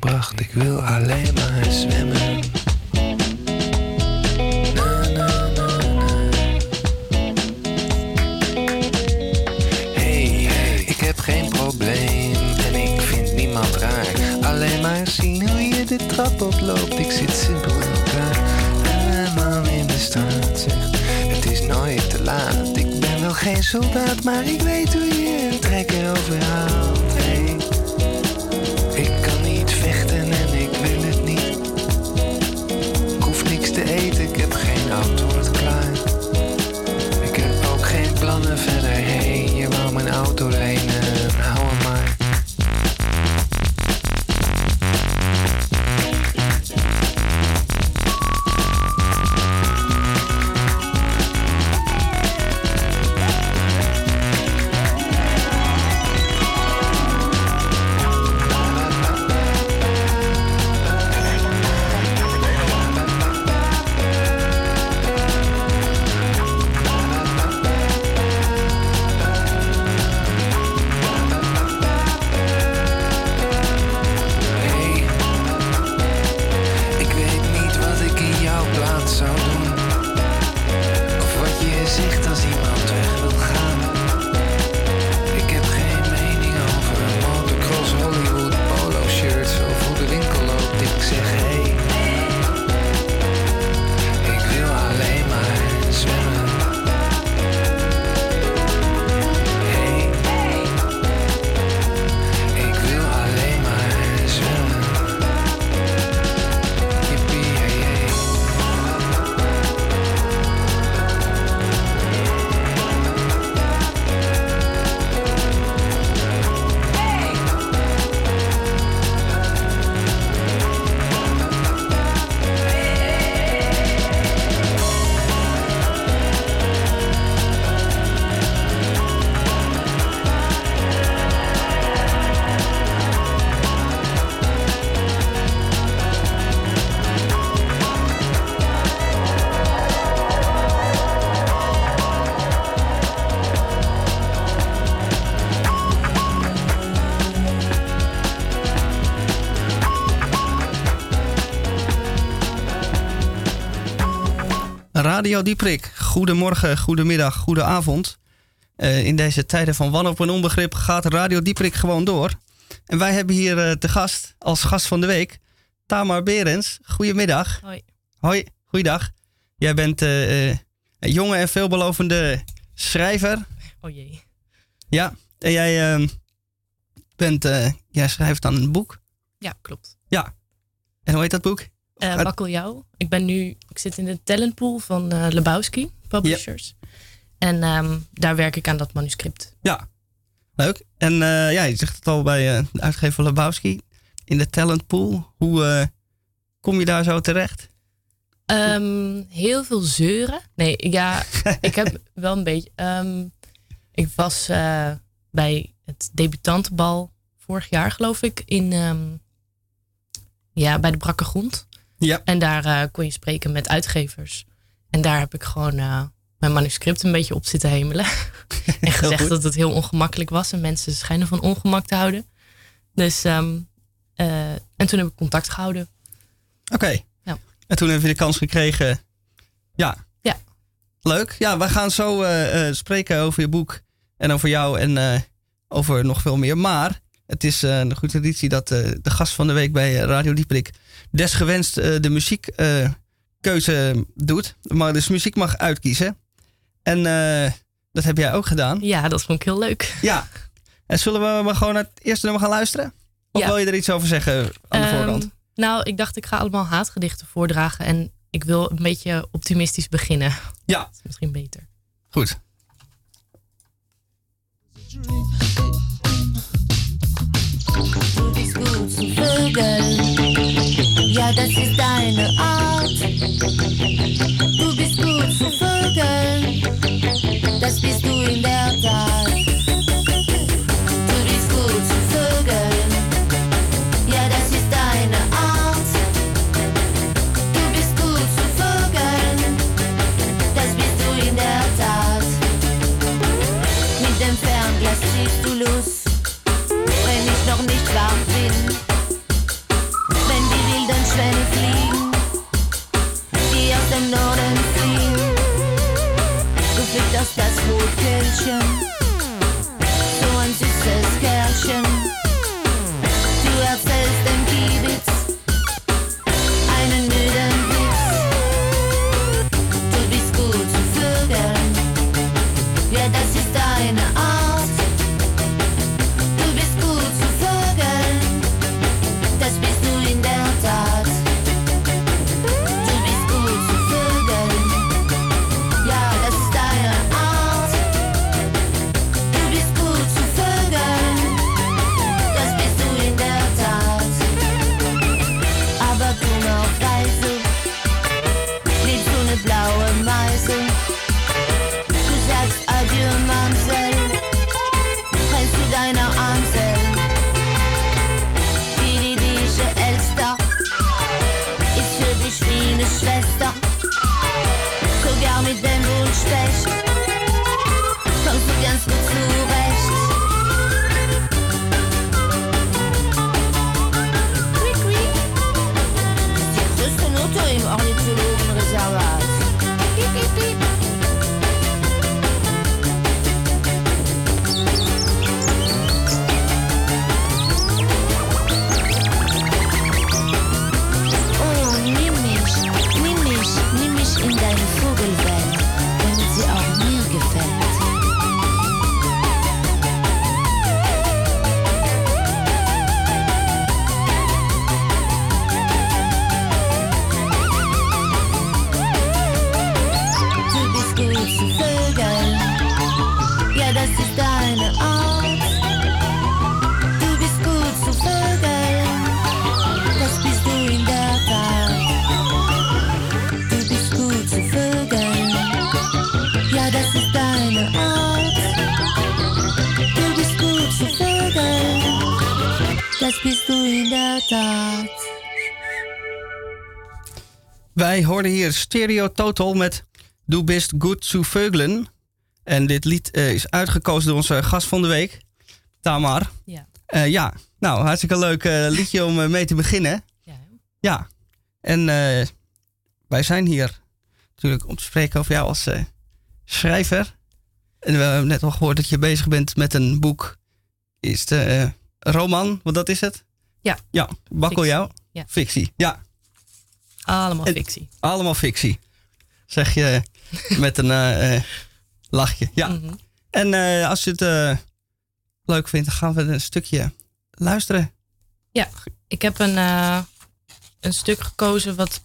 Ik wil alleen maar zwemmen. Hey, ik heb geen probleem en ik vind niemand raar. Alleen maar zien hoe je de trap oploopt. Ik zit simpel elkaar. En een man in de straat zegt: Het is nooit te laat. Ik ben wel geen soldaat, maar ik weet hoe je een trekker overhaalt. Hoef niks Radio Dieprik. Goedemorgen, goedemiddag, goedenavond. Eh in deze tijden van wanhoop en onbegrip gaat Radio Dieprik gewoon door. En wij hebben hier eh, te gast, als gast van de week, Tamar Berends. Goedemiddag. Hoi. Hoi, goeiedag. Jij bent eh, eh, een jonge en veelbelovende schrijver. Oh jee. Ja, en jij ehm, bent, jij schrijft dan een boek. Ja, klopt. Ja. En hoe heet dat boek? Wakkel jou. Ik ben nu, ik zit in de talentpool van eh Lebowski Publishers. En ehm, daar werk ik aan dat manuscript. Ja, leuk. En eh, ja, je zegt het al bij de uitgever Lebowski in de talentpool. Hoe kom je daar zo terecht? Ehm, heel veel zeuren. Nee, ja, ik heb wel een beetje. ehm, ik was bij het debutantenbal vorig jaar, geloof ik, in ja, bij de Brakke Grond. Ja. En daar eh, kon je spreken met uitgevers. En daar heb ik gewoon eh, mijn manuscript een beetje op zitten hemelen. en gezegd goed. dat het heel ongemakkelijk was. En mensen schijnen van ongemak te houden. Dus, ehm, eh, en toen heb ik contact gehouden. Oké. Ja. En toen heb je de kans gekregen. Ja. Ja. Leuk. Ja, we gaan zo spreken over je boek en over jou en over nog veel meer. Maar het is een goede traditie dat de gast van de week bij Radio Dieperik desgewenst eh, de muziekkeuze doet. Maar dus muziek mag uitkiezen. En eh, dat heb jij ook gedaan. Ja, dat vond ik heel leuk. Ja. En zullen we maar gewoon naar het eerste nummer gaan luisteren? Of Ja. wil je er iets over zeggen aan de Ehm, voorkant? Nou, ik dacht ik ga allemaal haatgedichten voordragen. En ik wil een beetje optimistisch beginnen. Ja. Dat is misschien beter. Goed. Ja, das ist deine Art. Du bist gut zu Vögeln. Das bist du Production. Bist du in der Tat. Wij hoorden hier Stereo Total met Du bist goed zu Vögeln. En dit lied eh, is uitgekozen door onze gast van de week, Tamar. Ja. Eh, ja, nou, hartstikke leuk eh, liedje om mee te beginnen. Ja. Ja, en eh, wij zijn hier natuurlijk om te spreken over jou als eh, schrijver. En we hebben net al gehoord dat je bezig bent met een boek. Is de eh, roman, wat dat is het? Ja. Ja, bakkel Fictie. jou. Ja. Fictie, ja. Allemaal En- fictie. Allemaal fictie. Zeg je met een eh, eh, lachje. Ja. Mhm. En eh, als je het leuk vindt, dan gaan we een stukje luisteren. Ja, ik heb een, een stuk gekozen wat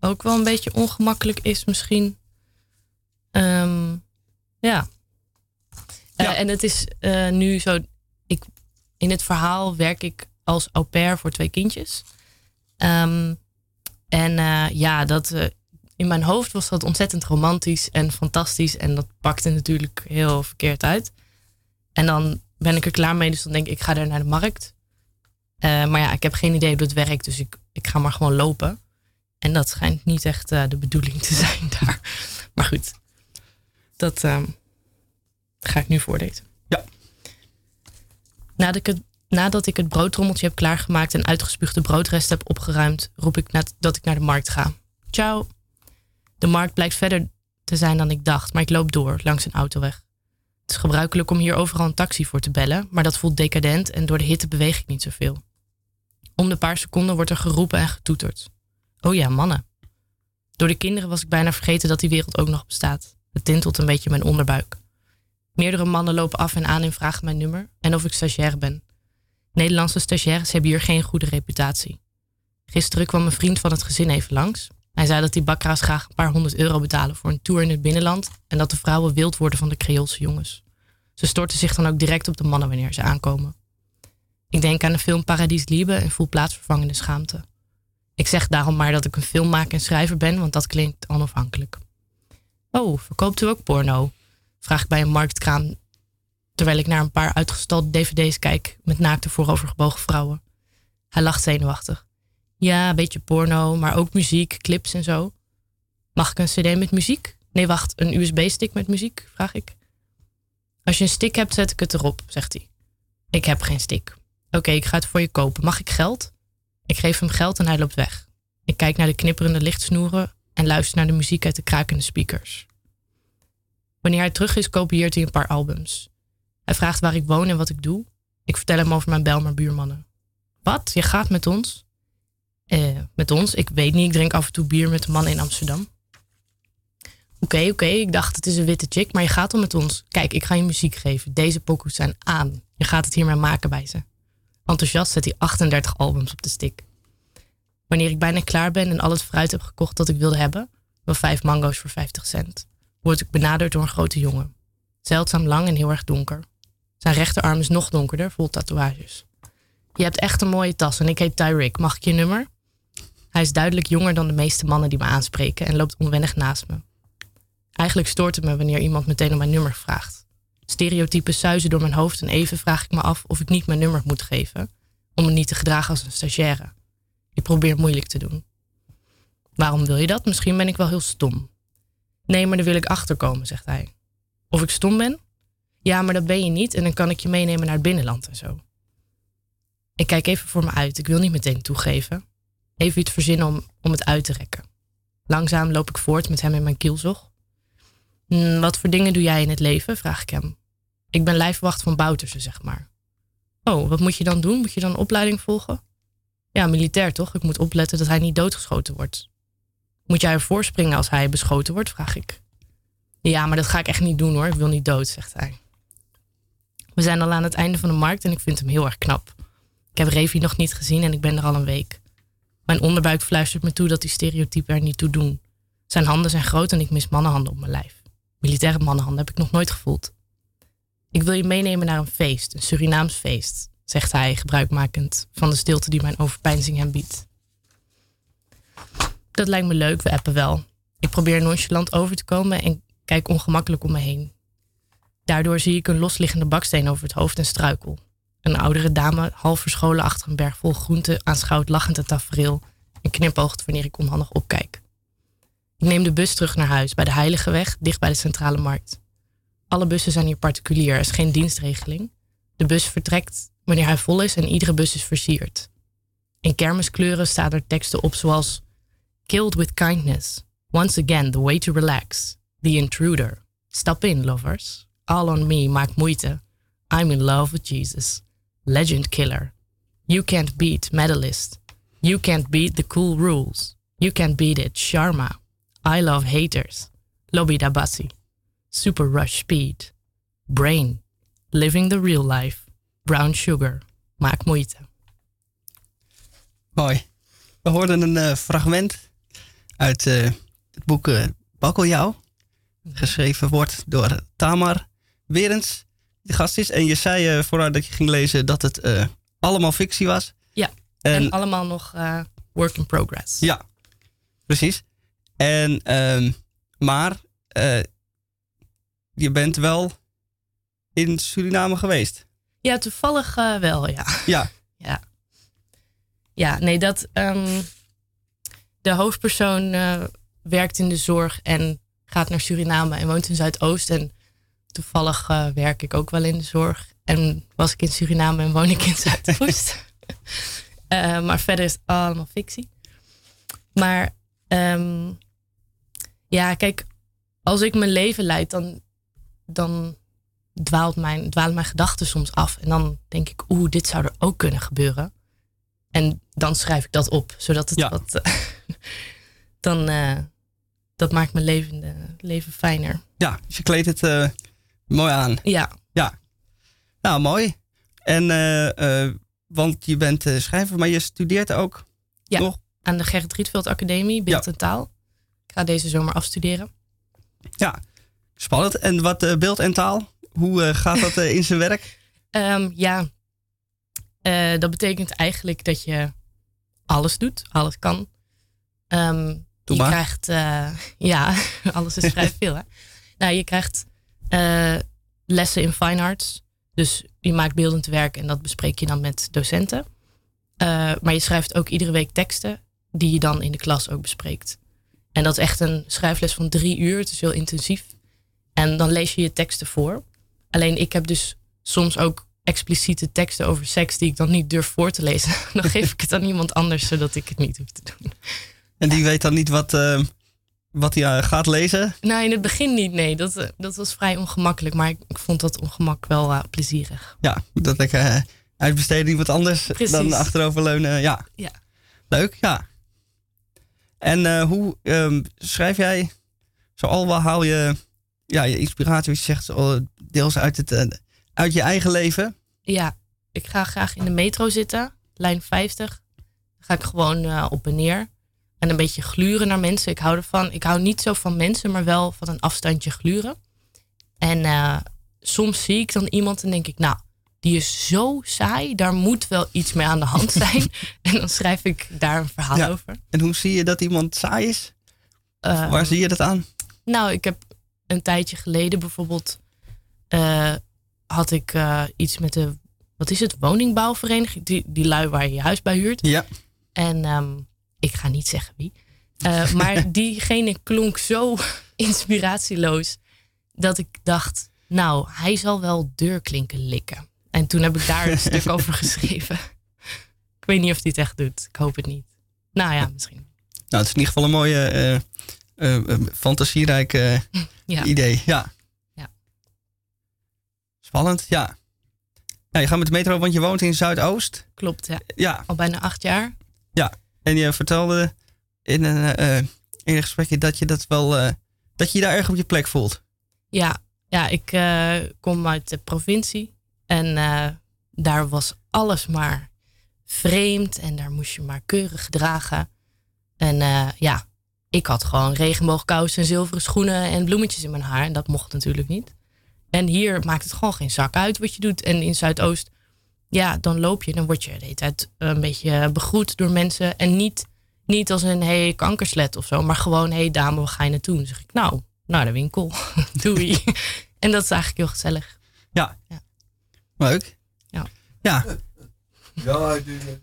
ook wel een beetje ongemakkelijk is misschien. Ehm, ja. Eh, en het is nu zo, in het verhaal werk ik als au pair voor twee kindjes. Ehm, en eh, ja, dat, eh, in mijn hoofd was dat ontzettend romantisch en fantastisch. En dat pakte natuurlijk heel verkeerd uit. En dan ben ik er klaar mee, dus dan denk ik, ik ga er naar de markt. Eh, maar ja, ik heb geen idee hoe dat werkt, dus ik, ik ga maar gewoon lopen. En dat schijnt niet echt de bedoeling te zijn daar. Maar goed, dat ehm, ga ik nu voorlezen. Nadat ik, het, nadat ik het broodtrommeltje heb klaargemaakt en uitgespuugde broodresten heb opgeruimd, roep ik dat ik naar de markt ga. Ciao. De markt blijkt verder te zijn dan ik dacht, maar ik loop door langs een autoweg. Het is gebruikelijk om hier overal een taxi voor te bellen, maar dat voelt decadent en door de hitte beweeg ik niet zoveel. Om de paar seconden wordt er geroepen en getoeterd. Oh ja, mannen. Door de kinderen was ik bijna vergeten dat die wereld ook nog bestaat. Het tintelt een beetje mijn onderbuik. Meerdere mannen lopen af en aan en vragen mijn nummer en of ik stagiair ben. Nederlandse stagiaires hebben hier geen goede reputatie. Gisteren kwam een vriend van het gezin even langs. Hij zei dat die bakkeraars graag een paar honderd euro betalen voor een tour in het binnenland en dat de vrouwen wild worden van de Creoolse jongens. Ze storten zich dan ook direct op de mannen wanneer ze aankomen. Ik denk aan de film Paradis Liebe en voel plaatsvervangende schaamte. Ik zeg daarom maar dat ik een film maak en schrijver ben, want dat klinkt onafhankelijk. Oh, verkoopt u ook porno? Vraag ik bij een marktkraam terwijl ik naar een paar uitgestald dvd's kijk met naakte voorovergebogen vrouwen. Hij lacht zenuwachtig. Ja, een beetje porno, maar ook muziek, clips en zo. Mag ik een cd met muziek? Nee, wacht, een USB-stick met muziek? Vraag ik. Als je een stick hebt, zet ik het erop, zegt hij. Ik heb geen stick. Oké, ik ga het voor je kopen. Mag ik geld? Ik geef hem geld en hij loopt weg. Ik kijk naar de knipperende lichtsnoeren en luister naar de muziek uit de krakende speakers. Wanneer hij terug is, kopieert hij een paar albums. Hij vraagt waar ik woon en wat ik doe. Ik vertel hem over mijn Belmer buurmannen. Wat? Je gaat met ons? Eh, met ons? Ik weet niet, ik drink af en toe bier met de mannen in Amsterdam. Oké, oké, ik dacht het is een witte chick, maar je gaat al met ons. Kijk, ik ga je muziek geven. Deze pokoes zijn aan. Je gaat het hiermee maken bij ze. Enthousiast zet hij 38 albums op de stick. Wanneer ik bijna klaar ben en al het fruit heb gekocht dat ik wilde hebben, wel vijf mango's voor 50 cent, word ik benaderd door een grote jongen. Zeldzaam lang en heel erg donker. Zijn rechterarm is nog donkerder, vol tatoeages. Je hebt echt een mooie tas en ik heet Tyrick. Mag ik je nummer? Hij is duidelijk jonger dan de meeste mannen die me aanspreken en loopt onwennig naast me. Eigenlijk stoort het me wanneer iemand meteen om mijn nummer vraagt. Stereotypen suizen door mijn hoofd en even vraag ik me af of ik niet mijn nummer moet geven, om me niet te gedragen als een stagiaire. Ik probeer moeilijk te doen. Waarom wil je dat? Misschien ben ik wel heel stom. Nee, maar daar wil ik achterkomen, zegt hij. Of ik stom ben? Ja, maar dat ben je niet en dan kan ik je meenemen naar het binnenland en zo. Ik kijk even voor me uit. Ik wil niet meteen toegeven. Even iets verzinnen om, om het uit te rekken. Langzaam loop ik voort met hem in mijn kielzog. "Hm, wat voor dingen doe jij in het leven? vraag ik hem. Ik ben lijfwacht van Boutersen, zeg maar. Oh, wat moet je dan doen? Moet je dan een opleiding volgen? Ja, militair toch? Ik moet opletten dat hij niet doodgeschoten wordt. Moet jij ervoor springen als hij beschoten wordt? vraag ik. Ja, maar dat ga ik echt niet doen hoor. Ik wil niet dood, zegt hij. We zijn al aan het einde van de markt en ik vind hem heel erg knap. Ik heb Revi nog niet gezien en ik ben er al een week. Mijn onderbuik fluistert me toe dat die stereotypen er niet toe doen. Zijn handen zijn groot en ik mis mannenhanden op mijn lijf. Militaire mannenhanden heb ik nog nooit gevoeld. Ik wil je meenemen naar een feest, een Surinaams feest, zegt hij, gebruikmakend van de stilte die mijn overpeinzing hem biedt. Dat lijkt me leuk, we appen wel. Ik probeer nonchalant over te komen en kijk ongemakkelijk om me heen. Daardoor zie ik een losliggende baksteen over het hoofd en struikel. Een oudere dame, half verscholen achter een berg vol groenten, aanschouwt lachend het tafereel en knipoogt wanneer ik onhandig opkijk. Ik neem de bus terug naar huis bij de Heilige Weg, dicht bij de centrale markt. Alle bussen zijn hier particulier, er is geen dienstregeling. De bus vertrekt wanneer hij vol is en iedere bus is versierd. In kermiskleuren staan er teksten op zoals Killed with kindness, Once again, the way to relax. The intruder. Stop in, lovers. All on me, maak moeite. I'm in love with Jesus. Legend killer. You can't beat medalist. You can't beat the cool rules. You can't beat it, Sharma. I love haters. Lobby Dabassi. Super rush speed. Brain. Living the real life. Brown sugar. Maak moeite. Mooi. We hoorden een eh, fragment uit eh, het boek eh Bakkeljauw. Geschreven wordt door Tamar Werens, die gast is. En je zei eh vooruit dat je ging lezen dat het eh, allemaal fictie was. Ja. En, En- allemaal nog eh, work in progress. Ja, precies. En, ehm, maar eh, je bent wel in Suriname geweest. Ja, toevallig eh, wel, ja. Ja. Ja. Ja, nee, dat. ehm, de hoofdpersoon eh, werkt in de zorg en gaat naar Suriname en woont in Zuidoost. En toevallig eh, werk ik ook wel in de zorg. En was ik in Suriname en woon ik in Zuidoost. Eh, maar verder is het allemaal fictie. Maar ehm, ja, kijk, als ik mijn leven leid, dan, dan dwaalt mijn, dwalen mijn gedachten soms af. En dan denk ik, oeh, dit zou er ook kunnen gebeuren. En dan schrijf ik dat op, zodat het wat. dan, eh, dat maakt mijn leven, eh, leven fijner. Ja, dus je kleedt het eh, mooi aan. Ja. Ja. Nou, mooi. En, want je bent schrijver, maar je studeert ook Ja, nog. aan de Gerrit Rietveld Academie, Beeld en Taal. Ik ga deze zomer afstuderen. Ja, spannend. En wat beeld en taal? Hoe gaat dat in zijn werk? Ehm, ja, dat betekent eigenlijk dat je alles doet, alles kan. Ehm, je maar. krijgt, eh, ja, alles is vrij veel. Hè? Nou, je krijgt eh, lessen in fine arts. Dus je maakt beeldend werk en dat bespreek je dan met docenten. Eh, maar je schrijft ook iedere week teksten die je dan in de klas ook bespreekt. En dat is echt een schrijfles van drie uur. Het is heel intensief. En dan lees je je teksten voor. Alleen ik heb dus soms ook expliciete teksten over seks die ik dan niet durf voor te lezen. Dan geef ik het aan iemand anders, zodat ik het niet hoef te doen. En die weet dan niet wat, eh, wat hij eh, gaat lezen? Nou, in het begin niet, nee. Dat, eh, dat was vrij ongemakkelijk. Maar ik, ik vond dat ongemak wel plezierig. Ja, dat ik uitbesteden iemand anders Precies. dan achteroverleunen. Ja. Ja. Leuk, ja. En hoe ehm, schrijf jij zo al wel haal je ja, je inspiratie, wat je zegt, deels uit, het, uit je eigen leven? Ja, ik ga graag in de metro zitten, lijn 50. Dan ga ik gewoon op en neer. En een beetje gluren naar mensen. Ik hou ervan. Ik hou niet zo van mensen, maar wel van een afstandje gluren. En eh, soms zie ik dan iemand en denk ik, nou, die is zo saai. Daar moet wel iets mee aan de hand zijn. en dan schrijf ik daar een verhaal Ja. over. En hoe zie je dat iemand saai is? Eh, Waar zie je dat aan? Nou, ik heb een tijdje geleden bijvoorbeeld eh, had ik eh, iets met de, wat is het, woningbouwvereniging, die, die lui waar je je huis bij huurt. Ja. En ehm, ik ga niet zeggen wie. Eh, maar diegene klonk zo inspiratieloos dat ik dacht, nou, hij zal wel deurklinken likken. En toen heb ik daar een stuk over geschreven. Ik weet niet of hij het echt doet. Ik hoop het niet. Nou ja, misschien. Nou, het is in ieder geval een mooie, eh, eh, eh, fantasierijk Ja. idee. Ja. Ja. Spannend, ja. ja. Je gaat met de metro, want je woont in Zuidoost. Klopt, ja. Ja. Al bijna acht jaar. Ja. En je vertelde in een, eh, in gesprekje dat je dat wel, eh, dat je je daar erg op je plek voelt. Ja, ja ik eh, kom uit de provincie. En eh, daar was alles maar vreemd. En daar moest je maar keurig gedragen. En eh, ja, ik had gewoon regenboogkousen en zilveren schoenen en bloemetjes in mijn haar. En dat mocht natuurlijk niet. En hier maakt het gewoon geen zak uit wat je doet. En in Zuidoost, ja, dan loop je. Dan word je de hele tijd een beetje begroet door mensen. En niet, niet als een hey, kankerslet of zo. Maar gewoon, hey dame, waar ga je naartoe? Dan zeg ik, nou, naar de winkel. Doei. en dat is eigenlijk heel gezellig. Ja. Ja. Leuk. Ja. Ja. Ja,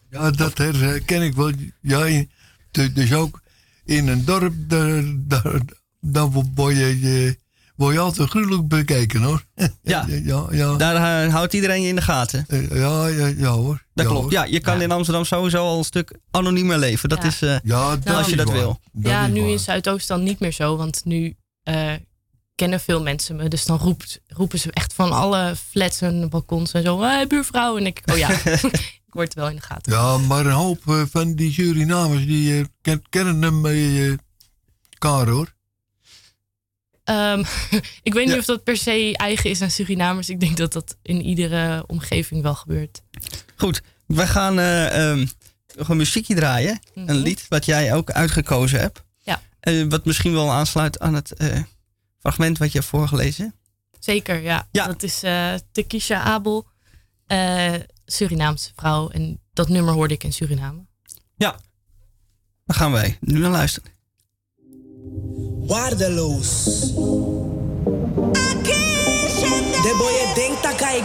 ja, dat herken ik wel. Ja, dus ook in een dorp, daar, daar, daar word je, je- word je altijd gruwelijk bekeken hoor. Ja. ja, ja. Daar eh, houdt iedereen je in de gaten. Eh, ja, ja, ja hoor. Dat ja, klopt. hoor. Ja, je kan in Amsterdam sowieso al een stuk anoniemer leven. Dat Ja. is, eh, Ja, dat als je dat waar. wil. Dat ja, nu waar. in Zuidoost dan niet meer zo, want nu eh, kennen veel mensen me. Dus dan roept, roepen ze echt van alle flats en balkons en zo. Hey, buurvrouw. En ik, oh ja, ik word wel in de gaten. Ja, maar een hoop van die Surinamers die eh, ken- kennen hem eh elkaar hoor. Ehm, ik weet niet Ja. of dat per se eigen is aan Surinamers. Ik denk dat dat in iedere omgeving wel gebeurt. Goed, we gaan eh, ehm, nog een muziekje draaien. Een lied wat jij ook uitgekozen hebt. Ja. Eh, wat misschien wel aansluit aan het eh, fragment wat je hebt voorgelezen. Zeker, ja. Ja. Dat is Tekisha Abel, Surinaamse vrouw. En dat nummer hoorde ik in Suriname. Ja. Dan gaan wij nu naar luisteren. Waardeloos. De boy denkt dat hij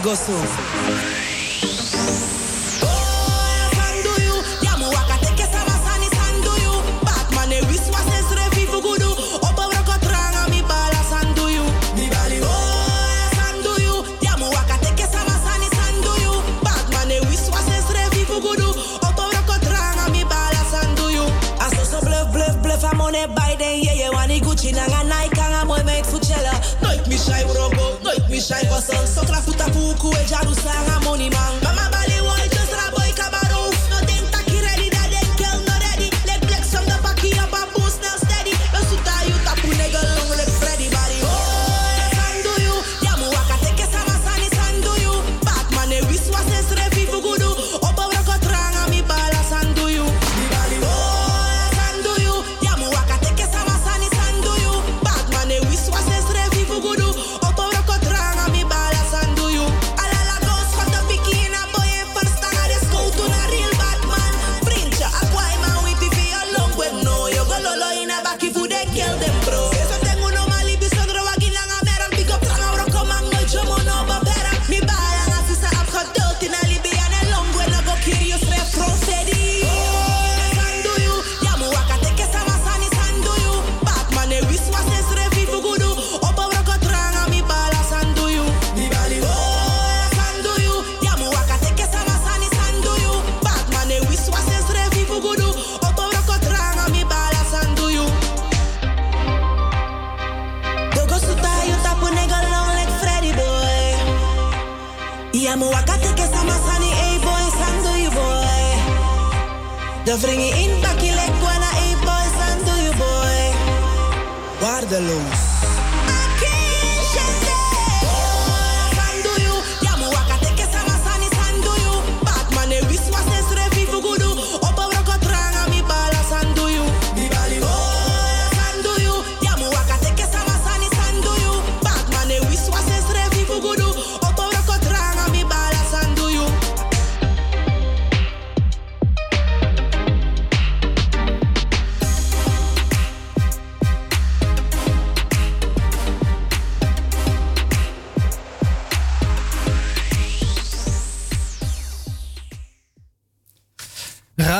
buku e jaru sarra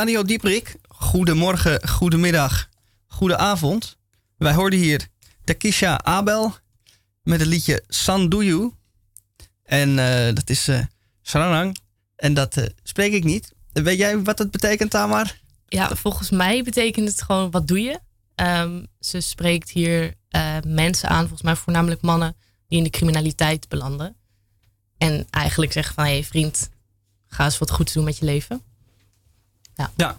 Radio Dieprik, goedemorgen, goedemiddag, goedenavond. Wij hoorden hier Takisha Abel met het liedje Sanduyu. En eh, dat is eh Saranang. En dat eh, spreek ik niet. Weet jij wat het betekent, Tamar? Ja, volgens mij betekent het gewoon wat doe je. Ehm, ze spreekt hier eh, mensen aan, volgens mij voornamelijk mannen, die in de criminaliteit belanden. En eigenlijk zeggen van, hé hey, vriend, ga eens wat goeds doen met je leven. Ja. ja.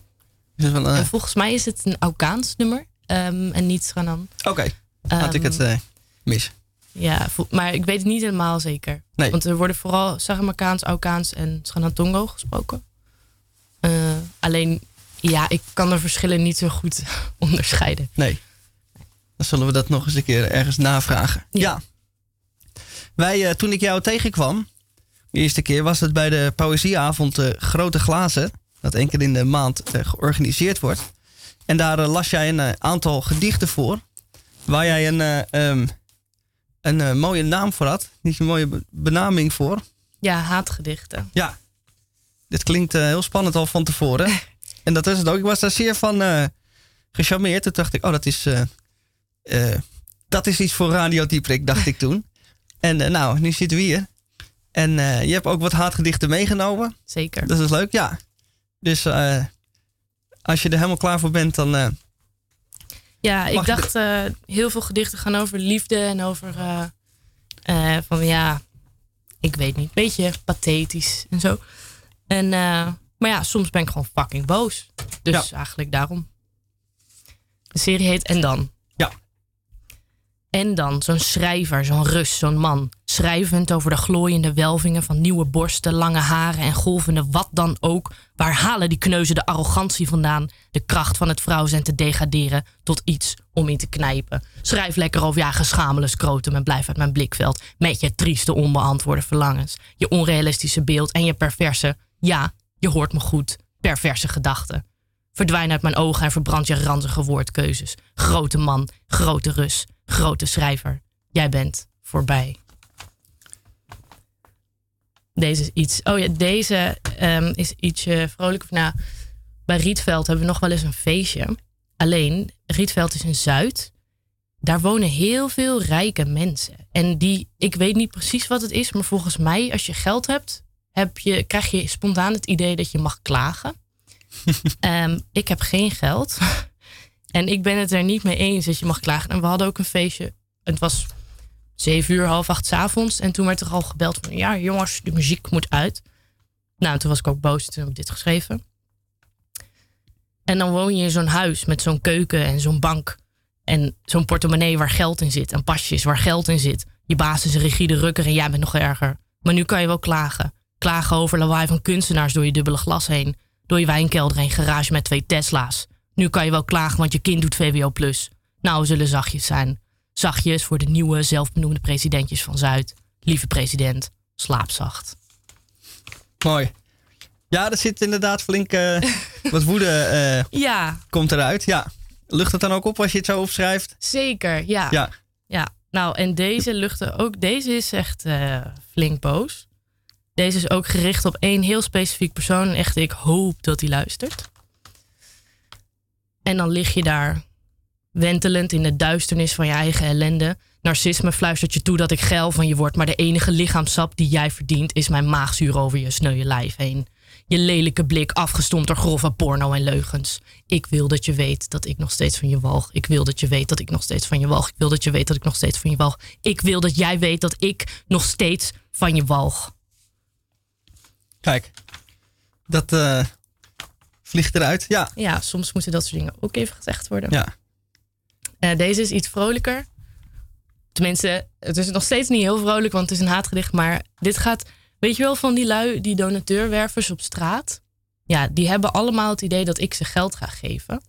Dus wel, eh, En volgens mij is het een Aukaans nummer ehm, en niet Sranan. Oké, had ik het Ehm, eh, mis. Ja, maar ik weet het niet helemaal zeker. Nee. Want er worden vooral Saramakaans, Aukaans en Sranatongo gesproken. Eh, alleen, ja, ik kan de verschillen niet zo goed onderscheiden. Nee. Dan zullen we dat nog eens een keer ergens navragen. Ja. Wij, toen ik jou tegenkwam, de eerste keer was het bij de poëzieavond Grote Glazen. Dat één keer in de maand eh, georganiseerd wordt. En daar eh, las jij een eh, aantal gedichten voor. Waar jij een, eh, ehm, een mooie naam voor had. Niet een mooie be- benaming voor. Ja, haatgedichten. Ja. Dit klinkt heel spannend al van tevoren. en dat is het ook. Ik was daar zeer van gecharmeerd. Toen dacht ik, oh, dat is dat is iets voor Radio Dieprik, dacht ik toen. En nou, nu zitten we hier. En je hebt ook wat haatgedichten meegenomen. Zeker. Dat is leuk, ja. Dus eh, als je er helemaal klaar voor bent, dan... eh, Ja, ik dacht eh, heel veel gedichten gaan over liefde en over van ja, ik weet niet, beetje pathetisch en zo. En, maar ja, soms ben ik gewoon fucking boos. Dus eigenlijk daarom. De serie heet En dan. En dan zo'n schrijver, zo'n Rus, zo'n man. Schrijvend over de glooiende welvingen van nieuwe borsten, lange haren en golvende wat dan ook. Waar halen die kneuzen de arrogantie vandaan? De kracht van het vrouw zijn te degraderen tot iets om in te knijpen. Schrijf lekker over ja, geschamele scrotum en blijf uit mijn blikveld. Met je trieste onbeantwoorde verlangens. Je onrealistische beeld en je perverse, ja, je hoort me goed, perverse gedachten. Verdwijn uit mijn ogen en verbrand je ranzige woordkeuzes. Grote man, grote Rus, grote schrijver. Jij bent voorbij. Deze is iets. Oh ja, deze ehm, is ietsje vrolijker. Nou, bij Rietveld hebben we nog wel eens een feestje. Alleen, Rietveld is in Zuid. Daar wonen heel veel rijke mensen. En die, ik weet niet precies wat het is, maar volgens mij, als je geld hebt, heb je, krijg je spontaan het idee dat je mag klagen. Ehm, ik heb geen geld. En ik ben het er niet mee eens dat je mag klagen. En we hadden ook een feestje. Het was zeven uur, half acht 's avonds. En toen werd er al gebeld van... Ja, jongens, de muziek moet uit. Nou, toen was ik ook boos. Toen heb ik dit geschreven. En dan woon je in zo'n huis met zo'n keuken en zo'n bank. En zo'n portemonnee waar geld in zit. En pasjes waar geld in zit. Je baas is een rigide rukker en jij bent nog erger. Maar nu kan je wel klagen. Klagen over lawaai van kunstenaars door je dubbele glas heen. Door je wijnkelder heen, garage met twee Tesla's. Nu kan je wel klagen, want je kind doet VWO+. Nou, we zullen zachtjes zijn. Zachtjes voor de nieuwe, zelfbenoemde presidentjes van Zuid. Lieve president, slaap zacht. Mooi. Ja, er zit inderdaad flink eh, wat woede eh, Ja, komt eruit. Ja. Lucht het dan ook op als je het zo opschrijft? zeker. Ja. Ja. Ja, nou en deze luchten ook. Deze is echt eh, flink boos. Deze is ook gericht op één heel specifiek persoon. En echt, ik hoop dat hij luistert. En dan lig je daar, wentelend in de duisternis van je eigen ellende. Narcisme fluistert je toe dat ik geil van je word. Maar de enige lichaamsap die jij verdient is mijn maagzuur over je sneuwe lijf heen. Je lelijke blik afgestompt door grove porno en leugens. Ik wil dat je weet dat ik nog steeds van je walg. Ik wil dat je weet dat ik nog steeds van je walg. Ik wil dat je weet dat ik nog steeds van je walg. Ik wil dat jij weet dat ik nog steeds van je walg. Kijk, dat eh, vliegt eruit. Ja. Ja, soms moeten dat soort dingen ook even gezegd worden. Ja. Eh, deze is iets vrolijker. Tenminste, het is nog steeds niet heel vrolijk, want het is een haatgedicht. Maar dit gaat, weet je wel, van die lui, die donateurwervers op straat. Ja, die hebben allemaal het idee dat ik ze geld ga geven.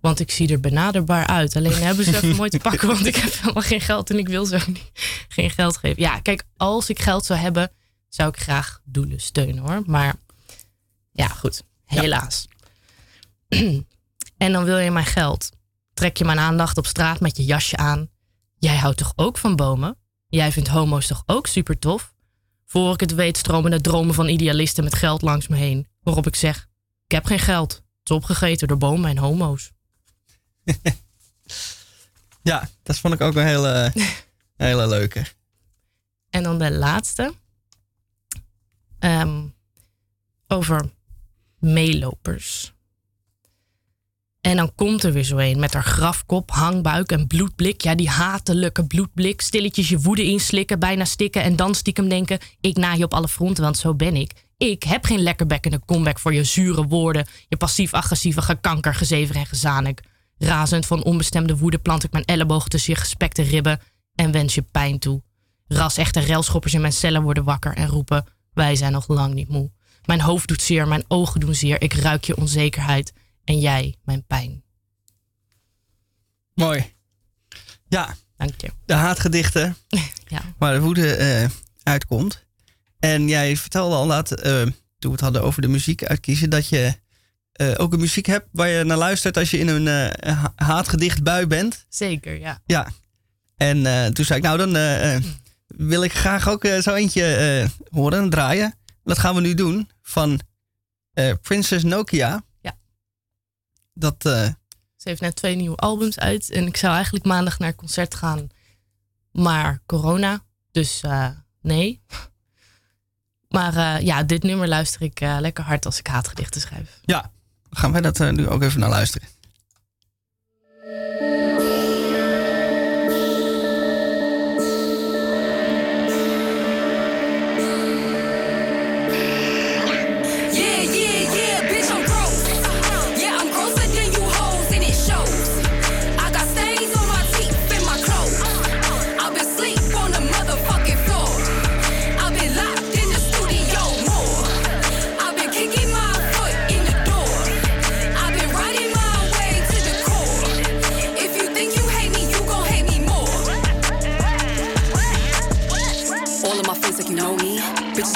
Want ik zie er benaderbaar uit. Alleen hebben ze even mooi te pakken, want ik heb helemaal geen geld en ik wil ze ook niet, geen geld geven. Ja, kijk, als ik geld zou hebben, zou ik graag doelen steunen hoor. Maar ja, goed, helaas. en dan wil je mijn geld. Trek je mijn aandacht op straat met je jasje aan. Jij houdt toch ook van bomen? Jij vindt homo's toch ook super tof? Voor ik het weet stromen de dromen van idealisten met geld langs me heen. Waarop ik zeg, ik heb geen geld. Het is opgegeten door bomen en homo's. Ja, dat vond ik ook een hele, hele leuke. En dan de laatste. Ehm, over meelopers. En dan komt er weer zo een met haar grafkop, hangbuik en bloedblik. Ja, die hatelijke bloedblik. Stilletjes je woede inslikken, bijna stikken. En dan stiekem denken, ik na je op alle fronten, want zo ben ik. Ik heb geen lekkerbekkende comeback voor je zure woorden. Je passief-agressieve gekanker, gezever en gezanik. Razend van onbestemde woede plant ik mijn ellebogen tussen je gespekte ribben en wens je pijn toe. Ras echte relschoppers in mijn cellen worden wakker en roepen: Wij zijn nog lang niet moe. Mijn hoofd doet zeer, mijn ogen doen zeer. Ik ruik je onzekerheid en jij mijn pijn. Mooi. Ja. Dank je. De haatgedichten. Ja. Waar de woede eh, uitkomt. En jij vertelde al laat, eh, toen we het hadden over de muziek uitkiezen, dat je eh, ook een muziek hebt waar je naar luistert als je in een ha- haatgedicht bui bent. Zeker, ja. Ja. En toen zei ik, nou dan eh, wil ik graag ook zo eentje horen en draaien. Dat gaan we nu doen van Princess Nokia. Dat, eh, Ze heeft net twee nieuwe albums uit. En ik zou eigenlijk maandag naar een concert gaan Maar corona, dus eh, nee. Maar eh, ja, dit nummer luister ik lekker hard als ik haatgedichten schrijf. Ja, gaan wij dat nu ook even naar luisteren.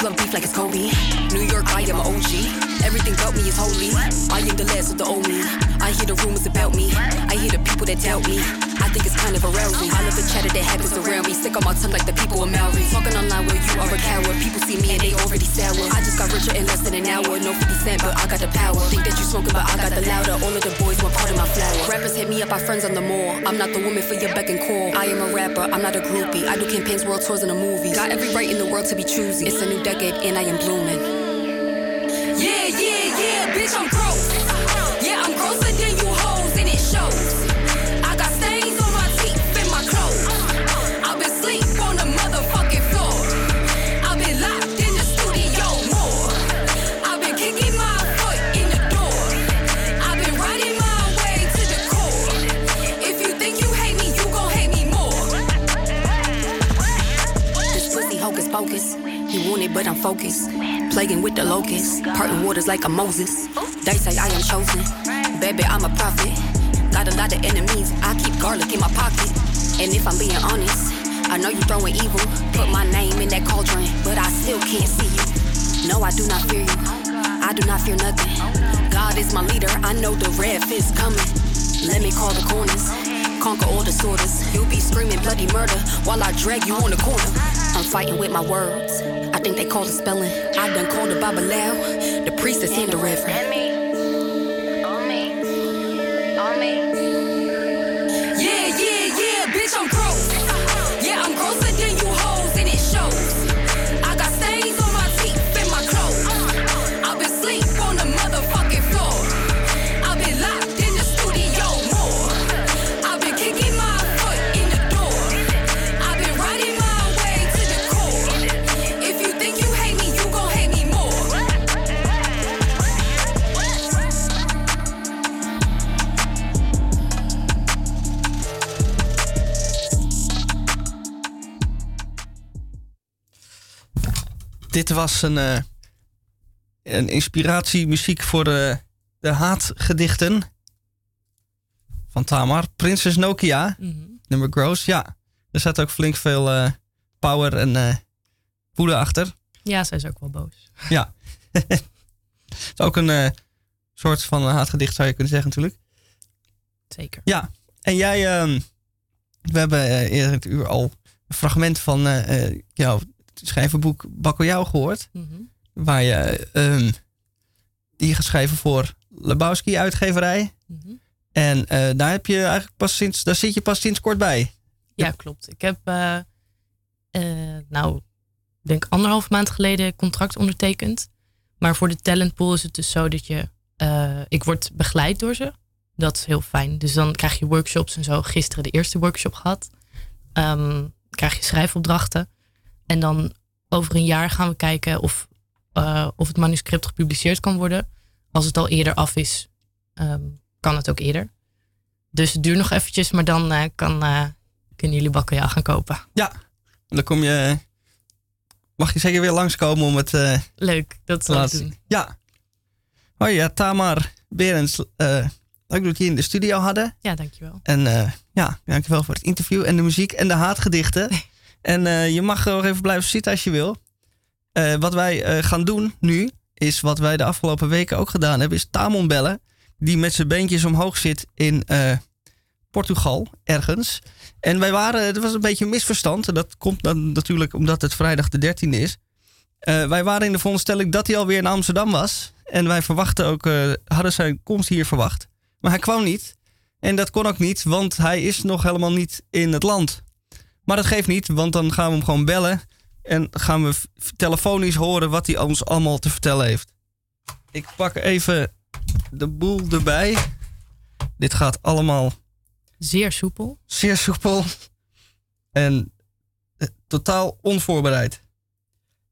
Bitches love beef like it's Kobe. New York, I am OG. Everything about me is holy. I am the last of the me. I hear the rumors about me. People that doubt me. I think it's kind of arousing. I love the chatter that happens around me. sick on my tongue like the people in Maori. Talking online where you are a coward. People see me and they already sour. I just got richer in less than an hour. No 50 cent, but I got the power. Think that you smoking, but I got the louder. All of the boys want part of my flower. Rappers hit me up, our friends on the mall. I'm not the woman for your beck and call. I am a rapper, I'm not a groupie. I do campaigns, world tours, and a movie. Got every right in the world to be choosy. It's a new decade and I am blooming. Yeah, yeah, yeah, bitch, I'm gross. Yeah, I'm grosser than you hoes, like a Moses. They say I am chosen. Baby, I'm a prophet. Got a lot of enemies. I keep garlic in my pocket. And if I'm being honest, I know you throwing evil. Put my name in that cauldron, but I still can't see you. No, I do not fear you. I do not fear nothing. God is my leader. I know the red fist coming. Let me call the corners. Conquer all disorders. You'll be screaming bloody murder while I drag you on the corner. I'm fighting with my words. I think they call it spelling. I done called the Bible loud. The priest is in the Dit was een, eh, een inspiratiemuziek voor de, de haatgedichten van Tamar. Prinses Nokia, nummer Gross. Ja, er zat ook flink veel eh, power en eh woede achter. Ja, zij is ook wel boos. Ja. Het is ook een soort van haatgedicht zou je kunnen zeggen natuurlijk. Zeker. Ja, en jij, ehm, we hebben eerder het uur al een fragment van jouw schrijvenboek Bakkeljauw gehoord. Mhm. Waar je ehm, die geschreven voor Lebowski uitgeverij. Mhm. En eh, daar heb je eigenlijk pas sinds, daar zit je pas sinds kort bij. Ja, klopt. Ik heb, eh, nou, denk anderhalf maand geleden contract ondertekend. Maar voor de talentpool is het dus zo dat je, ik word begeleid door ze. Dat is heel fijn. Dus dan krijg je workshops en zo. Gisteren de eerste workshop gehad. Ehm, krijg je schrijfopdrachten. En dan over een jaar gaan we kijken of, eh, of het manuscript gepubliceerd kan worden. Als het al eerder af is, ehm, kan het ook eerder. Dus het duurt nog eventjes, maar dan eh, kan, eh, kunnen jullie bakkeljauw gaan kopen. Ja, dan kom je, mag je zeker weer langskomen om het Leuk, dat zal ik doen. Ja. Hoi, ja, Tamar Berends. leuk dat we je in de studio hadden. Ja, dankjewel. En ja, dankjewel voor het interview en de muziek en de haatgedichten. en eh, je mag nog even blijven zitten als je wil. Eh, wat wij eh, gaan doen nu, is wat wij de afgelopen weken ook gedaan hebben, is Tamon bellen. Die met zijn beentjes omhoog zit in Portugal, ergens. En wij waren, het was een beetje een misverstand. En dat komt dan natuurlijk omdat het vrijdag de 13e is. Wij waren in de veronderstelling dat hij alweer in Amsterdam was. En wij verwachten ook, hadden zijn komst hier verwacht. Maar hij kwam niet. En dat kon ook niet, want hij is nog helemaal niet in het land. Maar dat geeft niet, want dan gaan we hem gewoon bellen. En gaan we telefonisch horen wat hij ons allemaal te vertellen heeft. Ik pak even de boel erbij. Dit gaat allemaal Zeer soepel. zeer soepel. En eh, totaal onvoorbereid.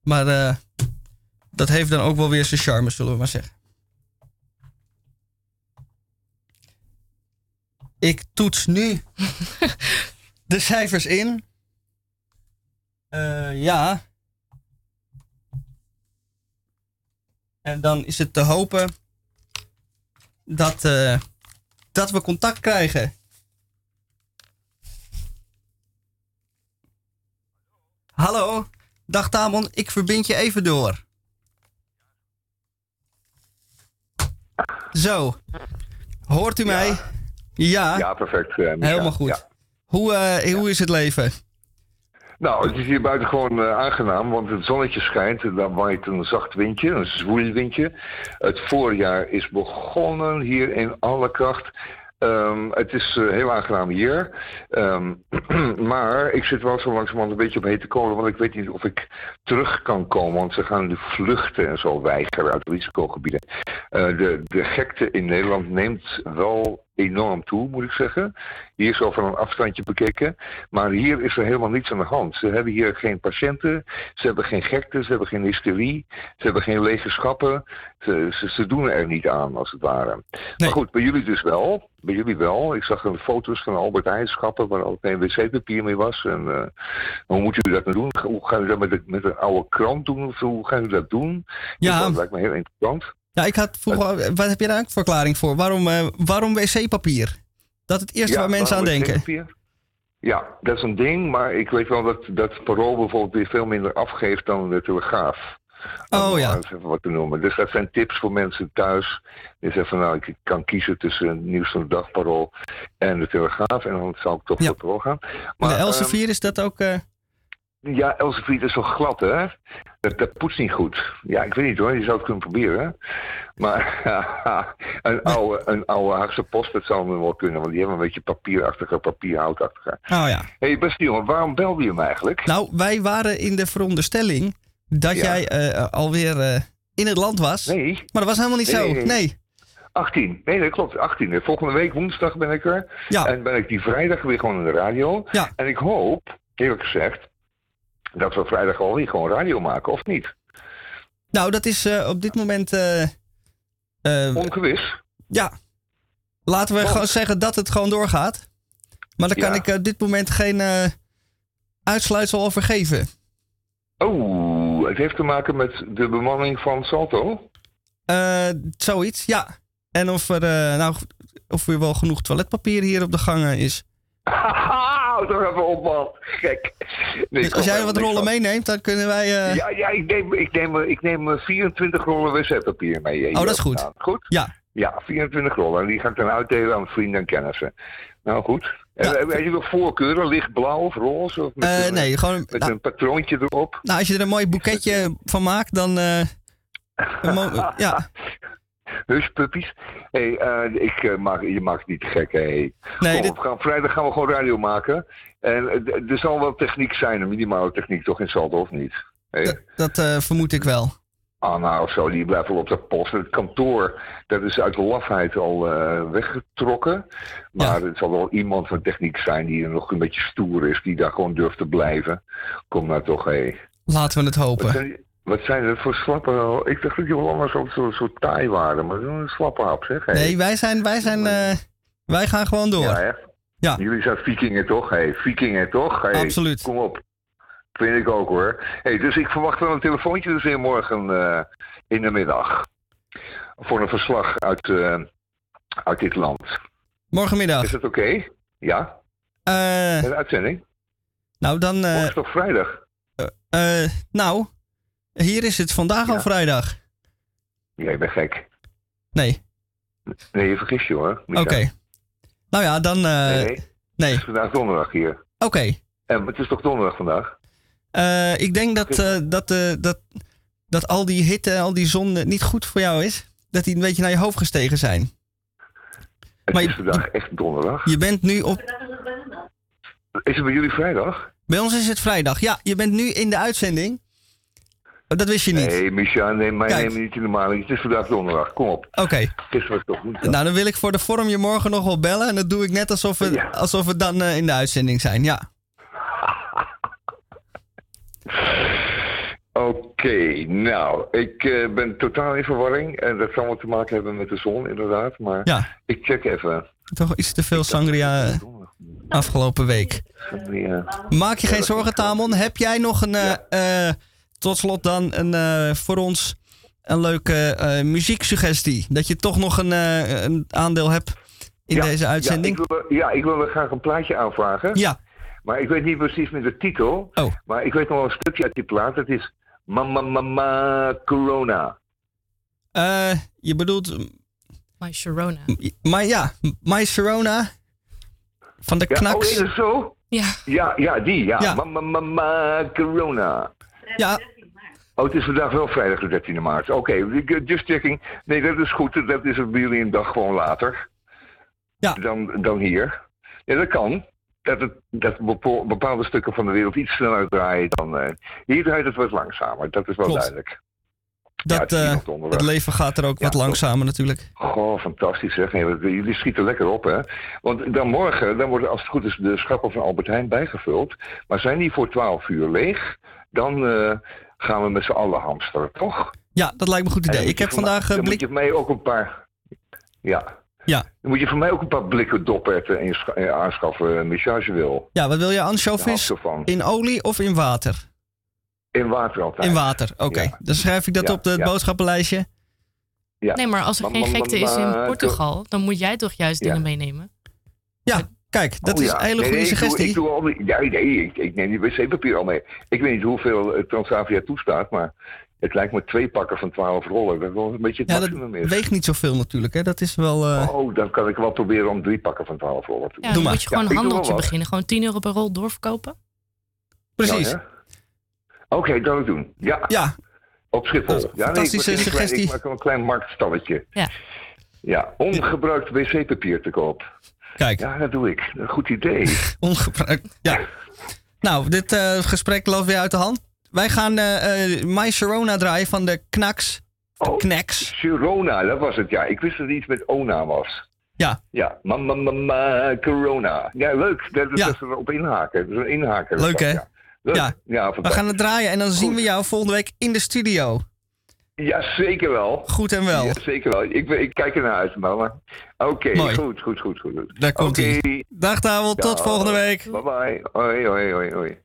Maar eh, dat heeft dan ook wel weer zijn charme, zullen we maar zeggen. Ik toets nu de cijfers in. Eh, ja. En dan is het te hopen dat, eh, dat we contact krijgen. Hallo, dag Tamon, ik verbind je even door. Zo, hoort u mij? Ja. Ja, perfect. eh. Helemaal goed. Ja. Hoe, eh, hoe is het leven? Nou, het is hier buiten gewoon eh, aangenaam, want het zonnetje schijnt. en Dan waait een zacht windje, een zwoel windje. Het voorjaar is begonnen hier in alle kracht. Ehm, het is eh, heel aangenaam hier. Ehm, maar ik zit wel zo langzamerhand een beetje op hete kolen, want ik weet niet of ik terug kan komen. Want ze gaan de vluchten en zo weigeren uit risicogebieden. De, de gekte in Nederland neemt wel enorm toe, moet ik zeggen. Hier zo van een afstandje bekeken. Maar hier is er helemaal niets aan de hand. Ze hebben hier geen patiënten, ze hebben geen gekte, ze hebben geen hysterie, ze hebben geen lege schappen. Ze, ze, ze doen er niet aan, als het ware. Maar goed, bij jullie dus wel. Bij jullie wel. Ik zag een foto's van Albert Heijn schappen waar ook geen wc-papier meer was. En, eh, hoe moeten jullie dat nou doen? Hoe gaan jullie dat met, de, met een oude krant doen? Of hoe gaan jullie dat doen? Ja. Dat lijkt me heel interessant. Ja, ik had vroeger, wat heb je daar een verklaring voor? Waarom, eh, waarom wc-papier? Dat het eerste Ja, waar mensen aan denken. Ja, dat is een ding, maar ik weet wel dat, dat Parool bijvoorbeeld weer veel minder afgeeft dan de Telegraaf. Oh Om ja. even wat te noemen. Dus dat zijn tips voor mensen thuis. Die zeggen van nou, ik kan kiezen tussen het nieuws van de dag Parool en de Telegraaf. En dan zou ik toch voor Parool gaan. Maar de ehm, Elsevier is dat ook... eh, ja, Elsevier is zo glad, hè? Dat, dat poetst niet goed. Ja, ik weet niet hoor, je zou het kunnen proberen. Maar een oude, een oude Haagse post, dat zou me wel kunnen. Want die hebben een beetje papierachtige, papierhoutachtige. Oh ja. Hé, hey, beste jongen, waarom belde je hem eigenlijk? Nou, wij waren in de veronderstelling dat Ja. jij eh, alweer eh, in het land was. Nee. Maar dat was helemaal niet zo. Nee. 18. Nee, dat klopt. 18. Volgende week woensdag ben ik er. Ja. En ben ik die vrijdag weer gewoon in de radio. Ja. En ik hoop, eerlijk gezegd, dat we vrijdag alweer gewoon radio maken, of niet? Nou, dat is eh, op dit moment... eh, eh, Ongewis. Ja. Laten we Want? gewoon zeggen dat het gewoon doorgaat. Maar daar kan Ja. ik op dit moment geen uitsluitsel over geven. Oh, het heeft te maken met de bemanning van Salto. Eh, zoiets, ja. En of er, nou, of er wel genoeg toiletpapier hier op de gangen is. Toch even op, man. Gek. Nee, dus als jij wat rollen van. meeneemt, dan kunnen wij... eh, Ja, ja ik, neem, ik, neem, ik neem eh, 24 rollen wc-papier mee. eh, Oh, dat is goed. Goed? Ja. Ja, 24 rollen. En die ga ik dan uitdelen aan vrienden en kennissen. Nou, goed. En, eh, heb je nog voorkeuren? Lichtblauw of roze? Of met Eh, een, nee, gewoon... Met nou, een patroontje erop? nou, als je er een mooi boeketje van maakt, dan... eh, ja. Huspuppies. Hé, hey, eh, ik, eh, maak, je maakt het niet gek, hé. Nee, Kom, dit- we gaan, vrijdag gaan we gewoon radio maken. En eh, er zal wel techniek zijn, een minimale techniek toch in Salto of niet? Dat vermoed ik wel. Anna of zo, die blijft wel op de post. Het kantoor, dat is uit lafheid al weggetrokken. Maar het zal wel iemand van techniek zijn die er nog een beetje stoer is, die daar gewoon durft te blijven. Kom nou toch, hé. Laten we het hopen. Wat zijn dat voor slappe... Ik dacht dat jullie allemaal zo, zo, zo taai waren, maar zo'n slappe hap, zeg. Nee, wij zijn... Wij, zijn, eh, wij gaan gewoon door. Ja, echt? Ja. Jullie zijn vikingen toch, hé? Vikingen toch? Hey, Absoluut. Kom op. Vind ik ook hoor. Hey, dus ik verwacht wel een telefoontje dus weer morgen eh, in de middag. Voor een verslag uit, eh, uit dit land. Morgenmiddag. Is dat oké? Ja? Eh, Een uitzending? nou, dan... Morgen is toch vrijdag? nou, hier is het vandaag al vrijdag. Jij bent gek. Nee. Nee, je vergist je hoor. Oké. Nou ja, dan... eh, Nee, nee. nee. Het is vandaag donderdag hier. Oké. En het is toch donderdag vandaag? Eh, ik denk dat, eh, dat, eh, dat, dat al die hitte al die zon eh, niet goed voor jou is. Dat die een beetje naar je hoofd gestegen zijn. Het Maar is vandaag echt donderdag. Je bent nu op... Is het bij jullie vrijdag? Bij ons is het vrijdag. Ja, je bent nu in de uitzending. Dat wist je niet. Nee, Micha, neem mij Kijk. neem me niet in de maling. Het is vandaag donderdag. Kom op. Oké. Het is wat toch niet. Nou, dan wil ik voor de vorm je morgen nog wel bellen. En dat doe ik net alsof we, alsof we dan eh, in de uitzending zijn. Ja. Oké, nou, ik eh, ben totaal in verwarring. En dat zal wat te maken hebben met de zon, inderdaad. Maar Ja. ik check even. Toch iets te veel sangria eh, afgelopen week. Ja. Maak je geen zorgen, Tamon. Heb jij nog een, tot slot dan, een, eh, voor ons een leuke eh, muzieksuggestie? Dat je toch nog een, eh, een aandeel hebt in Ja, deze uitzending? Ja ik, wil, ja, ik wil er graag een plaatje aanvragen. Ja. Maar ik weet niet precies met de titel. Oh. Maar ik weet nog wel een stukje uit die plaat. Het is Mama Mama Corona. Eh, je bedoelt, My Sharona. maar ja, My Sharona van de Ja, oh, Knaks. is het zo? Ja. Ja, ja die, ja. Ja. Mama Mama Corona. Ja. Oh, het is vandaag wel vrijdag de 13e maart. Oké, eh, just checking. Nee, dat is goed. Dat is bij jullie een dag gewoon later. Ja. Dan, dan hier. Ja, dat kan. Dat, het, dat bepaalde stukken van de wereld iets sneller draaien dan... eh, hier draait het wat langzamer. Dat is wel Klopt. duidelijk. Dat, het eh, het leven gaat er ook wat langzamer natuurlijk. Goh, fantastisch zeg. Nee, wat- jullie schieten lekker op, hè. Want dan morgen, dan worden als het goed is de schappen van Albert Heijn bijgevuld. Maar zijn die voor 12 uur leeg, dan eh, gaan we met z'n allen hamsteren, toch? Ja, dat lijkt me een goed idee. dan Ik moet heb je vandaag mij- eh, Dan moet blik... je voor mij ook een paar... Ja. Ja. Dan moet je voor mij ook een paar blikken doperten eh, aanschaffen, Micha, als je wil. Ja, wat wil je? Ervan. in olie of in water? In water altijd. In water, oké. Ja. Dan schrijf ik dat Ja, op het ja. boodschappenlijstje. Ja. Nee, maar als er geen gekte is in Portugal, dan moet jij toch juist Ja. dingen meenemen? Ja, kijk, dat Oh is ja. een hele Nee, goede nee, ik doe- suggestie. Ik doe al die, ja, nee, ik, ik neem die wc-papier al mee. Ik weet niet hoeveel eh, Transavia toestaat, maar het lijkt me twee pakken van 12 rollen. Dat is wel een beetje het Ja, maximum dat is. weegt niet zoveel natuurlijk, hè. Dat is wel... eh, Oh, dan kan ik wel proberen om drie pakken van 12 rollen te Ja, dan moet je gewoon Ja, een handeltje beginnen. Gewoon 10 euro per rol doorverkopen. Precies. Ja? Oké, dat wil ik doen. Ja. Ja. Op Schiphol. Ja, nee, ik klein- suggestie. Ik maak een klein marktstalletje. Ja. Ja, ongebruikt wc-papier te koop. Kijk. Ja, dat doe ik. Een goed idee. Ongebruikt. Ja. Nou, dit eh, gesprek loopt weer uit de hand. Wij gaan eh My Sharona draaien van de Knaks. De Knacks. Sirona, dat was het, ja. Ik wist dat het iets met Ona was. Ja. Ja, mama, mama, corona. Ja, leuk. Dat, dat Ja. erop inhaken. Dat is een inhaker. is Leuk, hè? Ja, leuk. Ja. ja We gaan het draaien en dan zien we jou volgende week in de studio. Ja, zeker wel. Goed en wel. Ja, zeker wel. Ik, ik kijk er naar uit, mama. Oké, goed, goed, goed, goed. goed. Daar komt ie. Dag Tafel, tot volgende week. Bye bye. Hoi, hoi, hoi, hoi.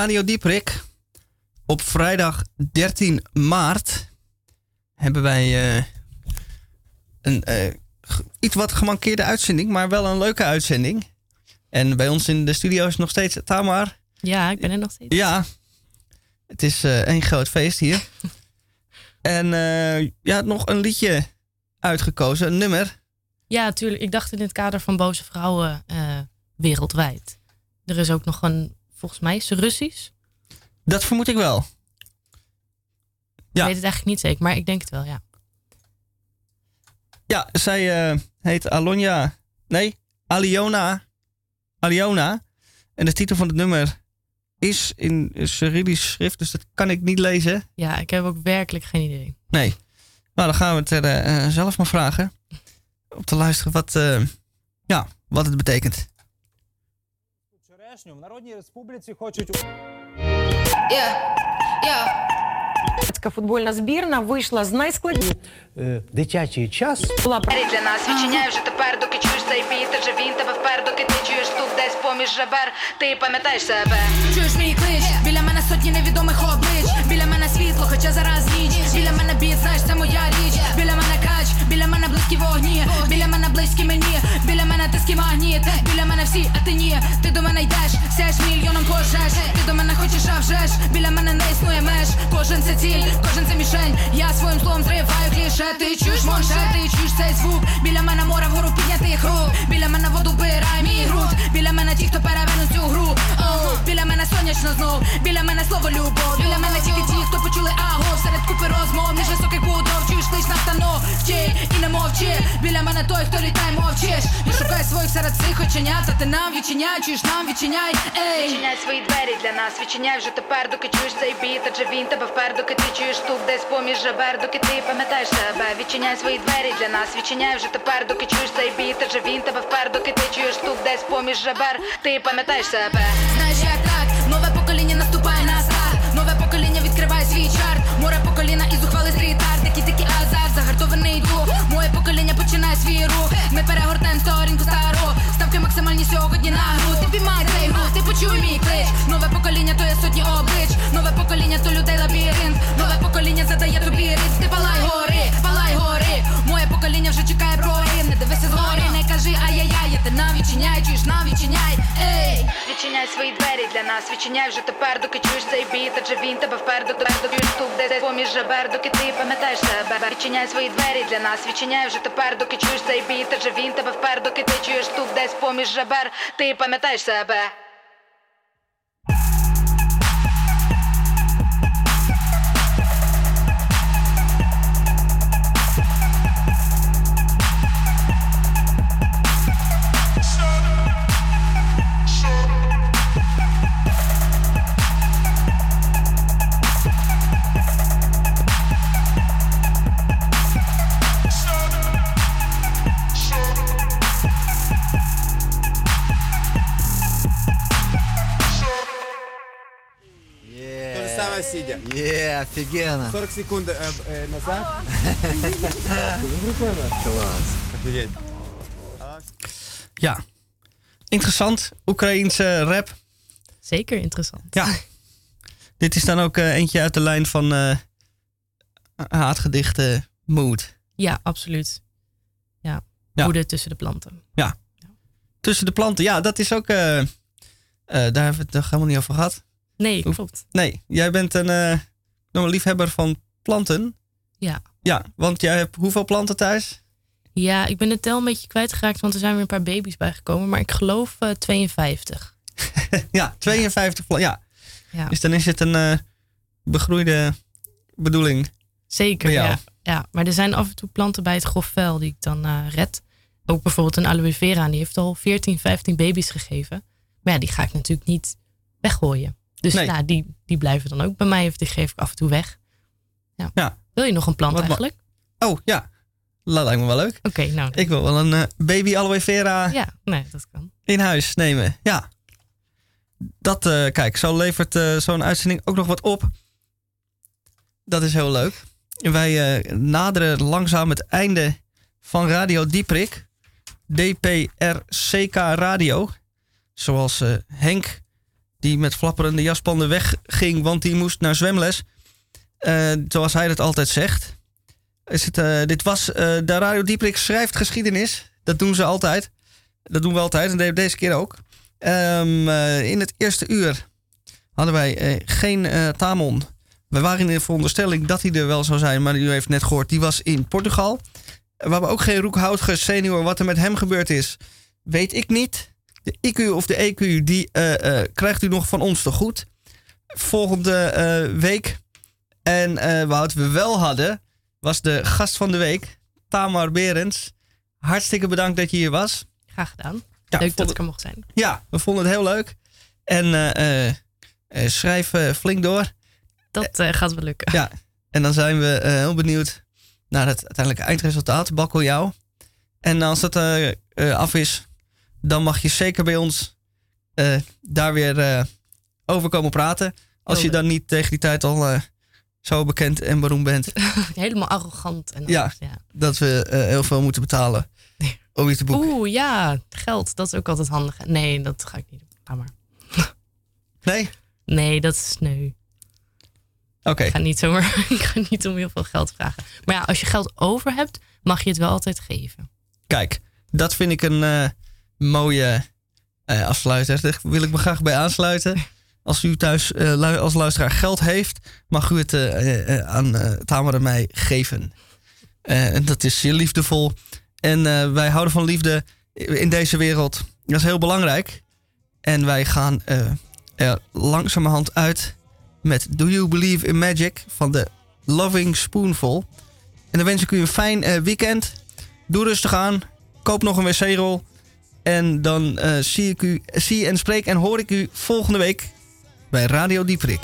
Radio Dieprik. Op vrijdag 13 maart hebben wij eh, een eh, iets wat gemankeerde uitzending, maar wel een leuke uitzending. En bij ons in de studio is nog steeds Tamar. Ja, ik ben er nog steeds. Ja, het is eh één groot feest hier. en eh je had nog een liedje uitgekozen, een nummer. Ja, natuurlijk. Ik dacht in het kader van boze vrouwen eh, wereldwijd. Er is ook nog een, volgens mij is ze Russisch. Dat vermoed ik wel. Ik weet het eigenlijk niet zeker, maar ik denk het wel, ja. Ja, zij eh, heet Alonja. Nee, Aliona. Aliona. En de titel van het nummer is in Cyrillisch schrift, dus dat kan ik niet lezen. Ja, ik heb ook werkelijk geen idee. Nee. Nou, dan gaan we het er eh, zelf maar vragen. Om te luisteren wat, eh, ja, wat het betekent. Вчорашню в Народній Республіці хочуть Футбольна збірна вийшла з найскладніших. дитячий час. Була для нас відчиняй вже тепер, доки чуєш цей біт, адже він тебе впер, доки ти чуєш стук десь поміж жабер, ти пам'ятаєш себе. Чуєш мій клич, біля мене сотні невідомих облич, біля мене світло, хоча зараз ніч. Біля мене біт, знаєш, це моя річ. Біля мене кач, біля мене близькі вогні, біля мене близькі мені, біля мене магніт, біля мене всі, а ти ні. Ти до мене йдеш, сяєш мільйоном пожеж. Ти до мене хочеш, а вже ж біля мене не існує меж. Кожен це ціль, кожен це мішень. Я своїм словом зриваю кліше. Ти чуєш монше, ти чуєш цей звук. Біля мене море вгору піднятих рук. Біля мене воду бирай мій груд. Біля мене ті, хто перевернуть цю гру. О, біля мене сонячно знов. Біля мене слово любов. Біля мене тільки ті, хто почули аго. Серед купи розмов, між високих будов. Чуєш лиш настанов. Вчи і не мовчи. Біля мене той, хто літає, мовчиш. І шукай своїх серед цих оченят. А ти нам відчиняй, чуєш нам відчиняй. Ей. Відчиняй свої двері для нас, відчиняй вже тепер, доки чуєш цей біт, адже він тебе впер, доки ти чуєш стук десь поміж жабер, доки ти пам'ятаєш себе. Відчиняй свої двері для нас, відчиняй вже тепер, доки чуєш цей біт, адже він тебе впер, доки ти чуєш стук десь поміж жабер, ти пам'ятаєш себе. Знаєш як так, нове покоління наступає на старт. Нове покоління відкриває свій чарт. Море покоління і зухвали стріт-арт Такий такий азарт, загартований дух. Моє покоління починає свій рух. Ми перегортаємо сторінку стару. Ставки максимальні сьогодні на гру. Ти піймай цей рух, ти почуй мій клич. Нове покоління то є сотні облич. Нове покоління то людей лабіринт. Нове покоління задає тобі ритм Ти палай гори, палай Моє покоління вже чекає прорив Не дивися згори, не кажи ай-яй-яй Я ти нам відчиняй, чуєш нам відчиняй Ей! Відчиняй свої двері для нас, відчиняй вже тепер, доки чуєш цей біт, адже він тебе впер, доки стук десь поміж жабер, доки ти пам'ятаєш себе. Відчиняй свої двері для нас, відчиняй вже тепер, доки чуєш цей біт, адже він тебе впер, доки ти чуєш стук десь поміж жабер, ти пам'ятаєш себе. сидя. Е, офигенно. 40 секунд э, э, назад. Класс. Офигеть. Ja, interessant. Oekraïense rap. Zeker interessant. Ja. Dit is dan ook eh, eentje uit de lijn van eh haatgedichten Mood. Ja, absoluut. Ja, Ja. woede tussen de planten. Ja. Tussen de planten. Ja, dat is ook... eh, eh, daar hebben we het nog helemaal niet over gehad. Nee, Hoe- klopt. Nee, jij bent een, eh, nog een liefhebber van planten. Ja. Ja, want jij hebt hoeveel planten thuis? Ja, ik ben de tel een beetje kwijtgeraakt, want er zijn weer een paar baby's bijgekomen. Maar ik geloof eh 52. ja, 52 planten. Ja. Ja. Dus dan is het een eh, begroeide bedoeling. Zeker, ja. ja. Maar er zijn af en toe planten bij het grof vuil die ik dan eh, red. Ook bijvoorbeeld een aloe vera, die heeft al 14, 15 baby's gegeven. Maar ja, die ga ik natuurlijk niet weggooien. Dus Nee. ja, die, die blijven dan ook bij mij of die geef ik af en toe weg. Ja. Ja. Wil je nog een plant Wat eigenlijk? Oh, ja. Dat lijkt me wel leuk. Oké, nou. Ik wil wel een eh, baby aloe vera Ja, nee, dat kan. in huis nemen. Ja. Dat, eh, kijk, zo levert eh, zo'n uitzending ook nog wat op. Dat is heel leuk. Wij naderen langzaam het einde van Radio Dieprik. DPRCK Radio. Zoals Henk die met flapperende jaspanden wegging, want die moest naar zwemles. Eh, zoals hij dat altijd zegt. Is het, eh, dit was eh, de Radio Dieprik schrijft geschiedenis. Dat doen ze altijd. Dat doen we altijd en de- deze keer ook. Ehm, eh, in het eerste uur hadden wij geen Tamon. We waren in de veronderstelling dat hij er wel zou zijn, maar u heeft net gehoord, die was in Portugal. We hebben ook geen Roekhoutge senior. Wat er met hem gebeurd is, weet ik niet. De IQ of de EQ, die eh, eh, krijgt u nog van ons te goed. Volgende eh, week. En wat we wel hadden, was de gast van de week, Tamar Berends. Hartstikke bedankt dat je hier was. Graag gedaan. Ja, Leuk dat ik er mocht zijn. Ja, we vonden het heel leuk. En schrijf flink door. Dat gaat wel lukken. Ja, en dan zijn we heel benieuwd naar het uiteindelijke eindresultaat. Bakkel jou. En als dat af is, dan mag je zeker bij ons eh, daar weer eh, over komen praten. Als je dan niet tegen die tijd al eh, zo bekend en beroemd bent. Helemaal arrogant. En Ja, alles, ja. dat we heel veel moeten betalen om je te boeken. Oeh, ja, geld. Dat is ook altijd handig. Nee, dat ga ik niet doen. Laat maar. Nee? Nee, dat is sneu. Oké. Ik ga niet zomaar, ik ga niet om heel veel geld vragen. Maar ja, als je geld over hebt, mag je het wel altijd geven. Kijk, dat vind ik een mooie eh, afsluiter. Daar wil ik me graag bij aansluiten. Als u thuis eh, als luisteraar geld heeft, mag u het eh, aan Tamer en mij geven. En dat is zeer liefdevol. En wij houden van liefde in deze wereld. Dat is heel belangrijk. En wij gaan er langzamerhand uit met Do You Believe in Magic van de Loving Spoonful. En dan wens ik u een fijn weekend. Doe rustig aan. Koop nog een wc-rol. En dan eh, zie ik u, zie en spreek en hoor ik u volgende week bij Radio Dieprik.